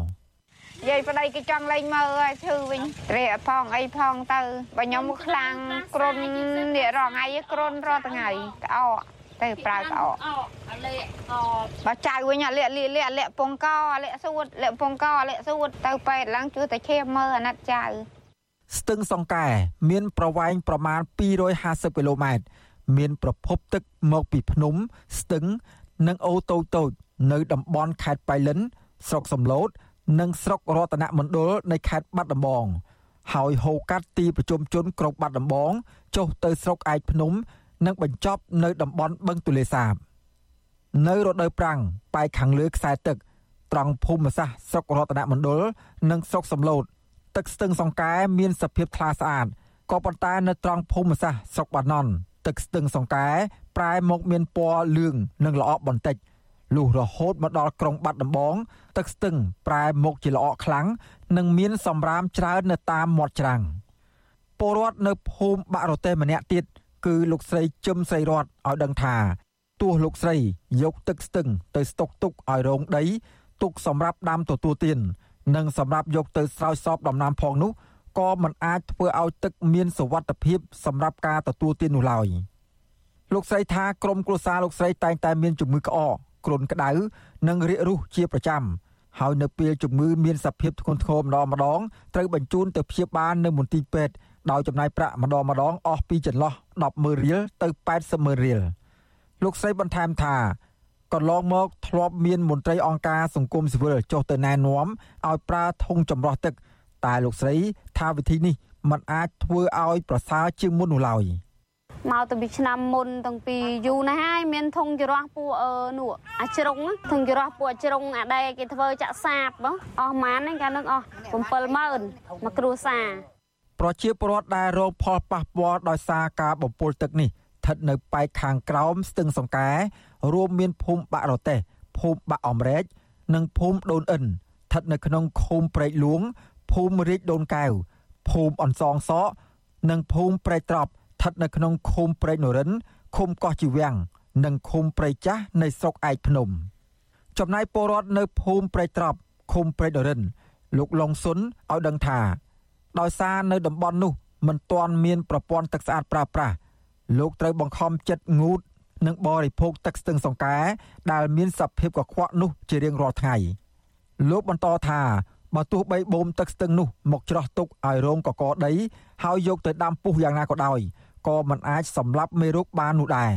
យាយប្តីគេចង់លេងមើលឲ្យឈឺវិញរែកផងអីផងទៅបើខ្ញុំខ្លាំងគ្រុននេះរងថ្ងៃគ្រុនរាល់ថ្ងៃក្អកទៅប្រើក្អកបើចៅវិញអាលាកលាកលាកលាកពងកអាលាកសួតលាកពងកអាលាកសួតទៅពេទ្យឡើងជួយតែឈាមមើលអាណិតចៅស្ទឹងសង្កែមានប្រវែងប្រមាណ250គីឡូម៉ែត្រ មានប្រភពទឹកមកពីភ្នំ ស្ទឹង និងអូរតូចតូចនៅតំបន់ខេត្តបៃលិន ស្រុកសំឡូត និងស្រុករតនមណ្ឌលនៃខេត្តបាត់ដំបងហើយហូរកាត់ទីប្រជុំជនក្រុងបាត់ដំបងចុះទៅស្រុកឯកភ្នំ និងបញ្ចប់នៅតំបន់បឹងទលេសាបនៅរដូវប្រាំងប៉ែកខាងលើខ្សែទឹក ត្រង់ភូមិសាស្ត្រស្រុករតនមណ្ឌលនិងស្រុកសំឡូតទឹកស្ទឹងសង្កែមានសភាពថ្លាស្អាតក៏ប៉ុន្តែនៅត្រង់ភូមិសាស្ត្រស្រុកបាណន់ ទឹកស្ទឹងសង្កែប្រែមកមានពណ៌លឿងនិងល្អក់បន្តិចលុះរហូតមកដល់ក្រុងបាត់ដំបង ទឹកស្ទឹងប្រែមកជាល្អក់ខ្លាំងនិងមានសម្រាមច្រើននៅតាមមាត់ច្រាំងពលរដ្ឋនៅភូមិបាក់រទេះម្នាក់ទៀតគឺលោកស្រីជឹមស្រីរតឲ្យដឹងថាទោះលោកស្រីយកទឹកស្ទឹងទៅស្តុកទុកឲ្យរងដីទុកសម្រាប់ដាំទទួលទាននិងសម្រាប់យកទៅស្រោចស្រពដំណាំផងនោះ ក៏មិនអាចធ្វើឲ្យទឹកមានសវត្ថភាព សម្រាប់ការទទួលទាននោះឡើយលោកស្រីថាក្រុមគ្រួសារលោកស្រីតែងតែមានជំងឺក្អកគ្រុនក្តៅនិងរាករូសជាប្រចាំហើយនៅពេលជំងឺមានសភាពធ្ងន់ធ្ងរម្ដងម្ដងត្រូវបញ្ជូនទៅព្យាបាលនៅមន្ទីរពេទ្យដោយចំណាយប្រាក់ម្ដងម្ដងអស់ពីចន្លោះ100000រៀលទៅ80000រៀលលោកស្រីបន្ថែមថាកន្លងមកធ្លាប់មានមន្ត្រីអង្គការសង្គមស៊ីវិលចុះទៅណែនាំឲ្យប្រើធុងចម្រោះទឹក តែលោកស្រី ថាវិធីនេះมันអាចធ្វើឲ្យប្រសើរជាងមុននោះឡើយមកទៅពីឆ្នាំមុនតាំងពីយូរណាស់ហើយមានធុងច្រោះពួកអឺនោះអាជ្រុងធុងច្រោះពួកអាជ្រុងអាដែកគេធ្វើចាក់សាបអស់ម៉ានហ្នឹងកាលនឹងអស់70000មកគ្រួសារប្រជាពលរដ្ឋដែលរងផលប៉ះពាល់ដោយសារការបំពុលទឹកនេះស្ថិតនៅប៉ែកខាងក្រោមស្ទឹងសង្កែរួមមានភូមិបាក់រតេះភូមិបាក់អំរែកនិងភូមិដូនអិនស្ថិតនៅក្នុងឃុំព្រែកលួង ភូមិរាជដូនកែវភូមិអនសងសក់និងភូមិព្រែកត្រប់ស្ថិតនៅក្នុងឃុំព្រែកនរិនឃុំកោះជីវាំងនិងឃុំព្រែកចាស់នៃស្រុកឯកភ្នំ ចំណែកពលរដ្ឋនៅភូមិព្រែកត្រប់ឃុំព្រែកនរិន លោកឡុងស៊ុនឲ្យដឹងថា ដោយសារនៅតំបន់នោះមិនទាន់មានប្រព័ន្ធទឹកស្អាតប្រើប្រាស់លោកត្រូវបង្ខំចិត្តងូតនិងបរិភោគទឹកស្ទឹងសង្កែដែលមានសភាពកខ្វក់នោះជារៀងរាល់ថ្ងៃលោកបន្តថា បើទោះបីបូមទឹកស្ទឹងនោះមកច្រោះទុកឲ្យរងកកដីហើយយកទៅដាំពុះយ៉ាងណាក៏ដោយក៏មិនអាចសម្លាប់មេរោគបាននោះដែរ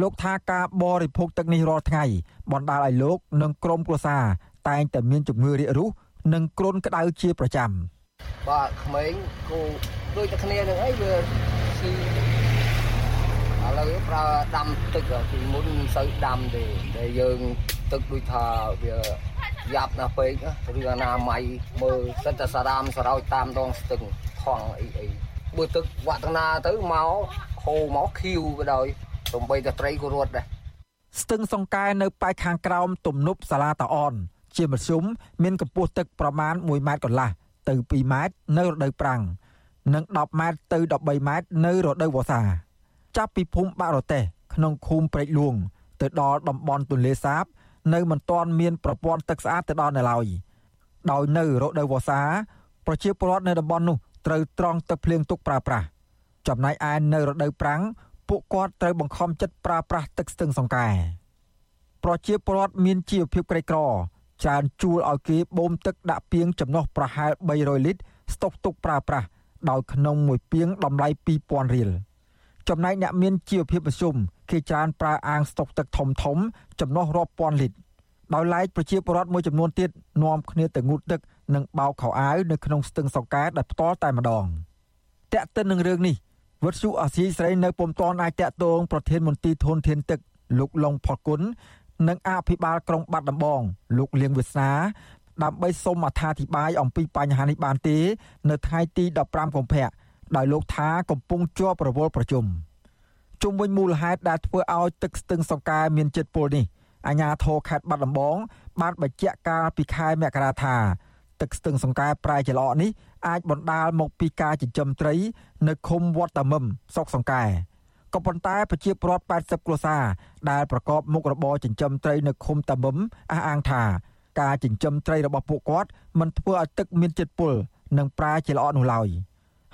លោកថាការបរិភោគទឹកនេះរាល់ថ្ងៃបណ្ដាលឲ្យលោកនិងក្រុមគ្រួសារតែងតែមានជំងឺរាករូសនិងគ្រុនក្តៅជាប្រចាំបាទក្មេងគូដូចតែគ្នានឹងអីវាស៊ីឥឡូវប្រើដាំទឹកពីមុនមិនសូវដាំទេតែយើងទឹកដូចថាវា យ៉ាប់ណាស់ពេកឬអនាម័យមើលសិតតែសារ៉ាមសរោចតាមដងស្ទឹងថងអីអីបើទឹកវត្តនាទៅមកហូរមកខៀវក៏ដោយទំបីតែត្រីក៏រត់ដែរស្ទឹងសង្កែនៅប៉ែកខាងក្រោមទំនប់សាលាតាអន ជាមធ្យមមានកម្ពស់ទឹកប្រមាណ1ម៉ែត្រកន្លះទៅ2ម៉ែត្រនៅរដូវប្រាំងនិង10ម៉ែត្រទៅ13ម៉ែត្រនៅរដូវវស្សាចាប់ពីភូមិបាក់រតេះក្នុងឃុំព្រែកលួង ទៅដល់តំបន់ទន្លេសាប នៅមិនទាន់មានប្រព័ន្ធទឹកស្អាតទៅដល់នៅឡើយដោយនៅរដូវវស្សាប្រជាពលរដ្ឋនៅតំបន់នោះត្រូវត្រងទឹកភ្លៀងទុកប្រើប្រាស់ចំណែកឯនៅរដូវប្រាំងពួកគាត់ត្រូវបង្ខំចិត្តប្រើប្រាស់ទឹកស្ទឹងសង្កែប្រជាពលរដ្ឋមានជីវភាពក្រីក្រច្រើនជួលឲ្យគេបូមទឹកដាក់ពាងចំណុះប្រហែល300លីត្រស្តុកទុកប្រើប្រាស់ដោយក្នុងមួយពាងតម្លៃ2000រៀលចំណែកអ្នកមានជីវភាពមធ្យម គេច្រើនប្រើអាងស្តុកទឹកធំធំចំណុះរាប់ពាន់លីត្រដោយឡែកប្រជាពលរដ្ឋមួយចំនួនទៀតនាំគ្នាទៅងូតទឹកនិងបោកខោអាវនៅក្នុងស្ទឹងសង្កែដែលផ្ទាល់តែម្ដងតាក់ទិននឹងរឿងនេះវត្តសុអាស៊ីស្រីនៅពុំតាន់អាចតាក់ទងប្រធានមន្ទីរធនធានទឹកលោកឡុងផុលគុណនិងអភិបាលក្រុងបាត់ដំបង លោកលៀងវិសាដើម្បីសូមអត្ថាធិប្បាយអំពីបញ្ហានេះបានទេ នៅថ្ងៃទី15កុម្ភៈដោយលោកថាកំពុងជាប់រវល់ប្រជុំ ជុំវិញមូលហេតុដែលធ្វើឲ្យទឹកស្ទឹងសង្កែមានចិត្តពុលនេះអាជ្ញាធរខេត្តបាត់ដំបង បានបញ្ជាក់កាលពីខែមករាថាទឹកស្ទឹងសង្កែប្រែចលអនេះអាចបណ្ដាលមកពីការចិញ្ចឹមត្រី នៅឃុំវត្តតាមឹមស្រុកសង្កែក៏ប៉ុន្តែប្រជាពលរដ្ឋ80គ្រួសារដែលប្រកបមុខរបរចិញ្ចឹមត្រីនៅឃុំតាមឹមអះអាងថាការចិញ្ចឹមត្រីរបស់ពួកគាត់មិនធ្វើឲ្យទឹកមានជាតិពុលនិងប្រែជាល្អនោះឡើយ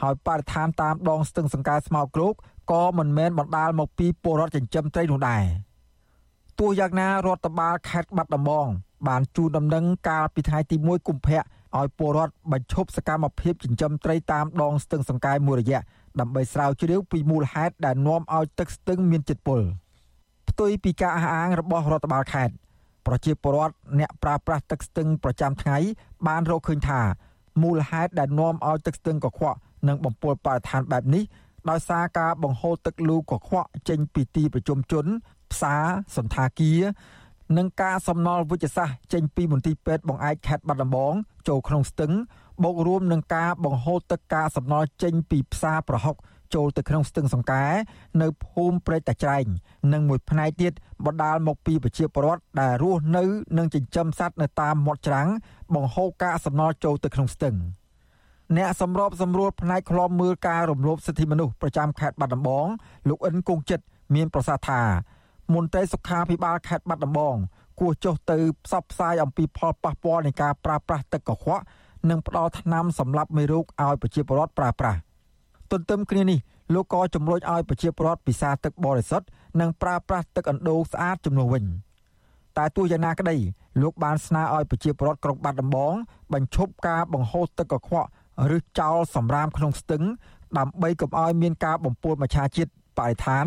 ហើយបរិស្ថានតាមដងស្ទឹងសង្កែស្មៅគ្រូក ក៏មិនមែនបណ្ដាលមកពីពលរដ្ឋចិញ្ចឹមត្រីនោះដែរទោះយ៉ាងណារដ្ឋបាលខេត្តបាត់ដំបងបានជូនដំណឹងកាលពីថ្ងៃទី1កុម្ភៈឲ្យពលរដ្ឋបញ្ឈប់សកម្មភាពចិញ្ចឹមត្រីតាមដងស្ទឹងសង្កែមួយរយៈដើម្បីស្រាវជ្រាវពីមូលហេតុដែលនាំឲ្យទឹកស្ទឹងមានជាតិពុលផ្ទុយពីការអះអាងរបស់រដ្ឋបាលខេត្តប្រជាពលរដ្ឋអ្នកប្រើប្រាស់ទឹកស្ទឹងប្រចាំថ្ងៃបានរកឃើញថាមូលហេតុដែលនាំឲ្យទឹកស្ទឹងកខ្វក់និងបំពុលបរិស្ថានបែបនេះ ដោយសារការបង្ហូរទឹកលូកខ្វក់ចេញពីទីប្រជុំជន ផ្សារសន្តាគារនិងការសំណល់វិជ្ជសាស្ត្រចេញពីមន្ទីរពេទ្យបង្អែកខេត្តបាត់ដំបងចូលក្នុងស្ទឹងបូករួមនឹងការបង្ហូរទឹកការសំណល់ចេញពីផ្សារប្រហុកចូលទៅក្នុងស្ទឹងសង្កែនៅភូមិព្រែកតាច្រែងនិងមួយផ្នែកទៀតបដាលមកពីប្រជាពលរដ្ឋដែលរស់នៅ និងចិញ្ចឹមសត្វនៅតាមមាត់ច្រាំងបង្ហូរកាកសំណល់ចូលទៅក្នុងស្ទឹង អ្នកសម្របសម្រួលផ្នែកឃ្លាំមើលការរំលោភសិទ្ធិមនុស្សប្រចាំខេត្តបាត់ដំបងលោកអិនគង់ចិត្តមានប្រសាសន៍ថាមន្ត្រីសុខាភិបាលខេត្តបាត់ដំបងគួរចុះទៅផ្សព្វផ្សាយអំពីផលប៉ះពាល់នៃការប្រើប្រាស់ទឹកកខ្វក់និងផ្ដល់ថ្នាំសម្លាប់មេរោគឲ្យប្រជាពលរដ្ឋប្រើប្រាស់ទន្ទឹមគ្នានេះលោកក៏ជំរុញឲ្យប្រជាពលរដ្ឋពិសាទឹកបរិសុទ្ធនិងប្រើប្រាស់ទឹកអណ្ដូងស្អាតជំនួសវិញតែទោះយ៉ាងណាក្តីលោកបានស្នើឲ្យប្រជាពលរដ្ឋក្រុងបាត់ដំបងបញ្ឈប់ការបង្ហូរទឹកកខ្វក់ ឬចោលសម្រាមក្នុងស្ទឹង ដើម្បីកុំឲ្យមានការបំពុលមច្ឆជាតិបរិស្ថាន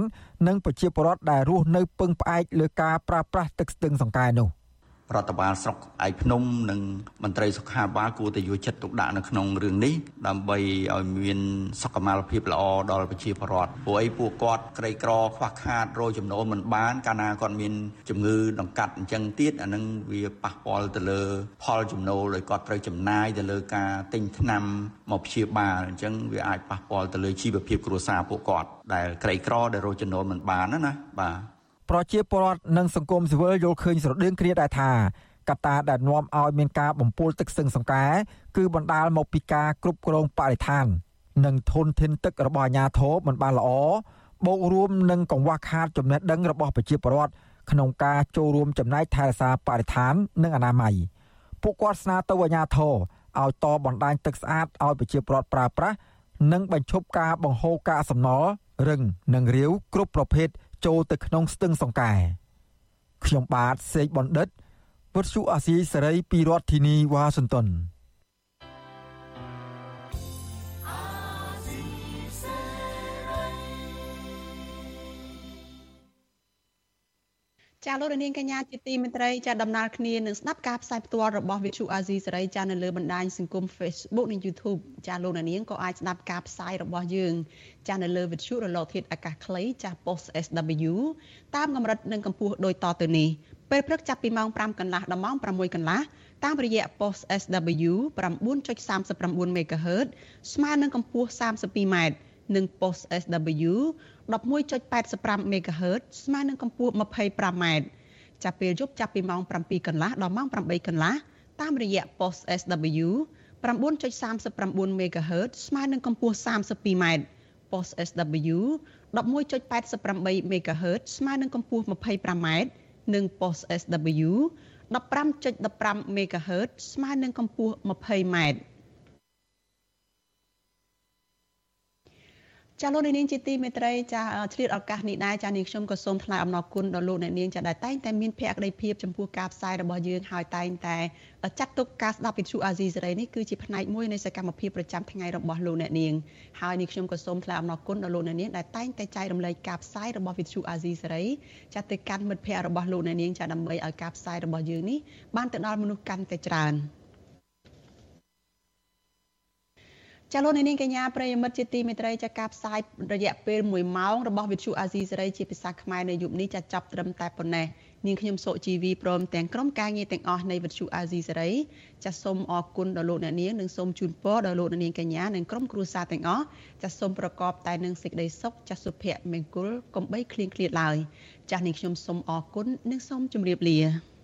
និងប្រជាពលរដ្ឋដែលរស់នៅពឹងផ្អែកលើការប្រើប្រាស់ទឹកស្ទឹងសង្កែនោះ។ រដ្ឋបាលស្រុកឯកភ្នំនិងមន្ត្រីសុខាភិបាលគួរតែយកចិត្តទុកដាក់នៅក្នុងរឿងនេះដើម្បីឲ្យមានសុខុមាលភាពល្អដល់ប្រជាពលរដ្ឋព្រោះអីពួកគាត់ក្រីក្រខ្វះខាតរយចំណូលមិនបានកាលណាគាត់មានជំងឺដង្កាត់អញ្ចឹងទៀតអានឹងវាប៉ះពាល់ទៅលើ ផលចំណូលដោយគាត់ត្រូវចំណាយទៅលើការទិញថ្នាំមកព្យាបាលអញ្ចឹងវាអាចប៉ះពាល់ទៅលើជីវភាពគ្រួសារពួកគាត់ដែលក្រីក្រដែលរយចំណូលមិនបានណាណាបាទ ប្រជាពលរដ្ឋនិងសង្គមស៊ីវិលយល់ឃើញស្រដៀងគ្នាដែរថាកត្តាដែលនាំឲ្យមានការបំពុលទឹកស្ទឹងសង្កែគឺបណ្ដាលមកពីការគ្រប់គ្រងបរិស្ថាន និងធនធានទឹករបស់អាជ្ញាធរមិនបានល្អបូករួមនឹងកង្វះខាតចំណេះដឹងរបស់ប្រជាពលរដ្ឋក្នុងការចូលរួមចំណែកថែរក្សាបរិស្ថាន និងអនាម័យពួកគាត់ស្នើទៅអាជ្ញាធរឲ្យតបណ្ដាញទឹកស្អាតឲ្យប្រជាពលរដ្ឋប្រើប្រាស់និងបញ្ឈប់ការបង្ហូរកាកសំណល់រឹងនិងរាវគ្រប់ប្រភេទ ចូលទៅក្នុងស្ទឹងសង្កែខ្ញុំបាទសេកបណ្ឌិតវុទ្ធុអាស៊ីសេរីពីរដ្ឋធានីវ៉ាស៊ីនតោន ចាលោកនាងកញ្ញាជាទីមេត្រីចាដំណើរគ្នានឹងស្ដាប់ការផ្សាយផ្ទាល់របស់វិទ្យុអាស៊ីសេរីចានៅលើបណ្ដាញសង្គម Facebook និង YouTube ចាលោកនាងក៏អាចស្ដាប់ការផ្សាយរបស់យើងចានៅលើវិទ្យុរលកធាតុអាកាសខ្លីចា Post SW តាមកម្រិតនិងកម្ពស់ដូចតទៅនេះពេលព្រឹកចាប់ពីម៉ោង5កន្លះដល់ម៉ោង6កន្លះតាមរយៈ Post SW 9.39 MHz ស្មើនឹងកម្ពស់ 32m និង Post SW 11.85 MHz ស្មើនឹងកម្ពស់ 25m ចាប់ពេលយប់ចាប់ពីម៉ោង7កន្លះដល់ម៉ោង8កន្លះតាមរយៈ Post SW 9.39 MHz ស្មើនឹងកម្ពស់ 32m Post SW 11.88 MHz ស្មើនឹងកម្ពស់ 25m និង Post SW 15.15 MHz ស្មើនឹងកម្ពស់ 20m ចាលោកនាងជាទីមេត្រីចាឆ្លៀតឱកាសនេះដែរចានាងខ្ញុំក៏សូមថ្លែងអំណរគុណដល់លោកអ្នកនាងចាដែលតែងតែមានភក្ដីភាពចំពោះការផ្សាយរបស់យើងហើយតែងតែចាត់ទុកការស្ដាប់វិទ្យុអាស៊ីសេរីនេះគឺជាផ្នែកមួយនៃសកម្មភាពប្រចាំថ្ងៃរបស់លោកអ្នកនាងហើយនាងខ្ញុំក៏សូមថ្លែងអំណរគុណដល់លោកអ្នកនាងដែលតែងតែចែករំលែកការផ្សាយរបស់វិទ្យុអាស៊ីសេរីចាទៅកាន់មិត្តភ័ក្តិរបស់លោកអ្នកនាងចាដើម្បីឲ្យការផ្សាយរបស់យើងនេះបានទៅដល់មនុស្សកាន់តែច្រើន។ ចាលោកនាងកញ្ញាប្រិយមិត្តជាទីមេត្រីចាការផ្សាយរយៈពេល1ម៉ោងរបស់វិទ្យុអាស៊ីសេរីជាភាសាខ្មែរនៅយប់នេះចាចាប់ត្រឹមតែប៉ុណ្ណេះនាងខ្ញុំសុជីវីព្រមទាំងក្រុមការងារទាំងអស់នៃវិទ្យុអាស៊ីសេរីចាសូមអរគុណដល់លោកអ្នកនាងនិងសូមជូនពរដល់លោកអ្នកនាងកញ្ញានិងក្រុមគ្រួសារទាំងអស់ចាសូមប្រកបតែនឹងសេចក្តីសុខចាសុភមង្គលកំបីគ្លៀងគ្លាតឡើយចាស់នាងខ្ញុំសូមអរគុណនិងសូមជម្រាបលា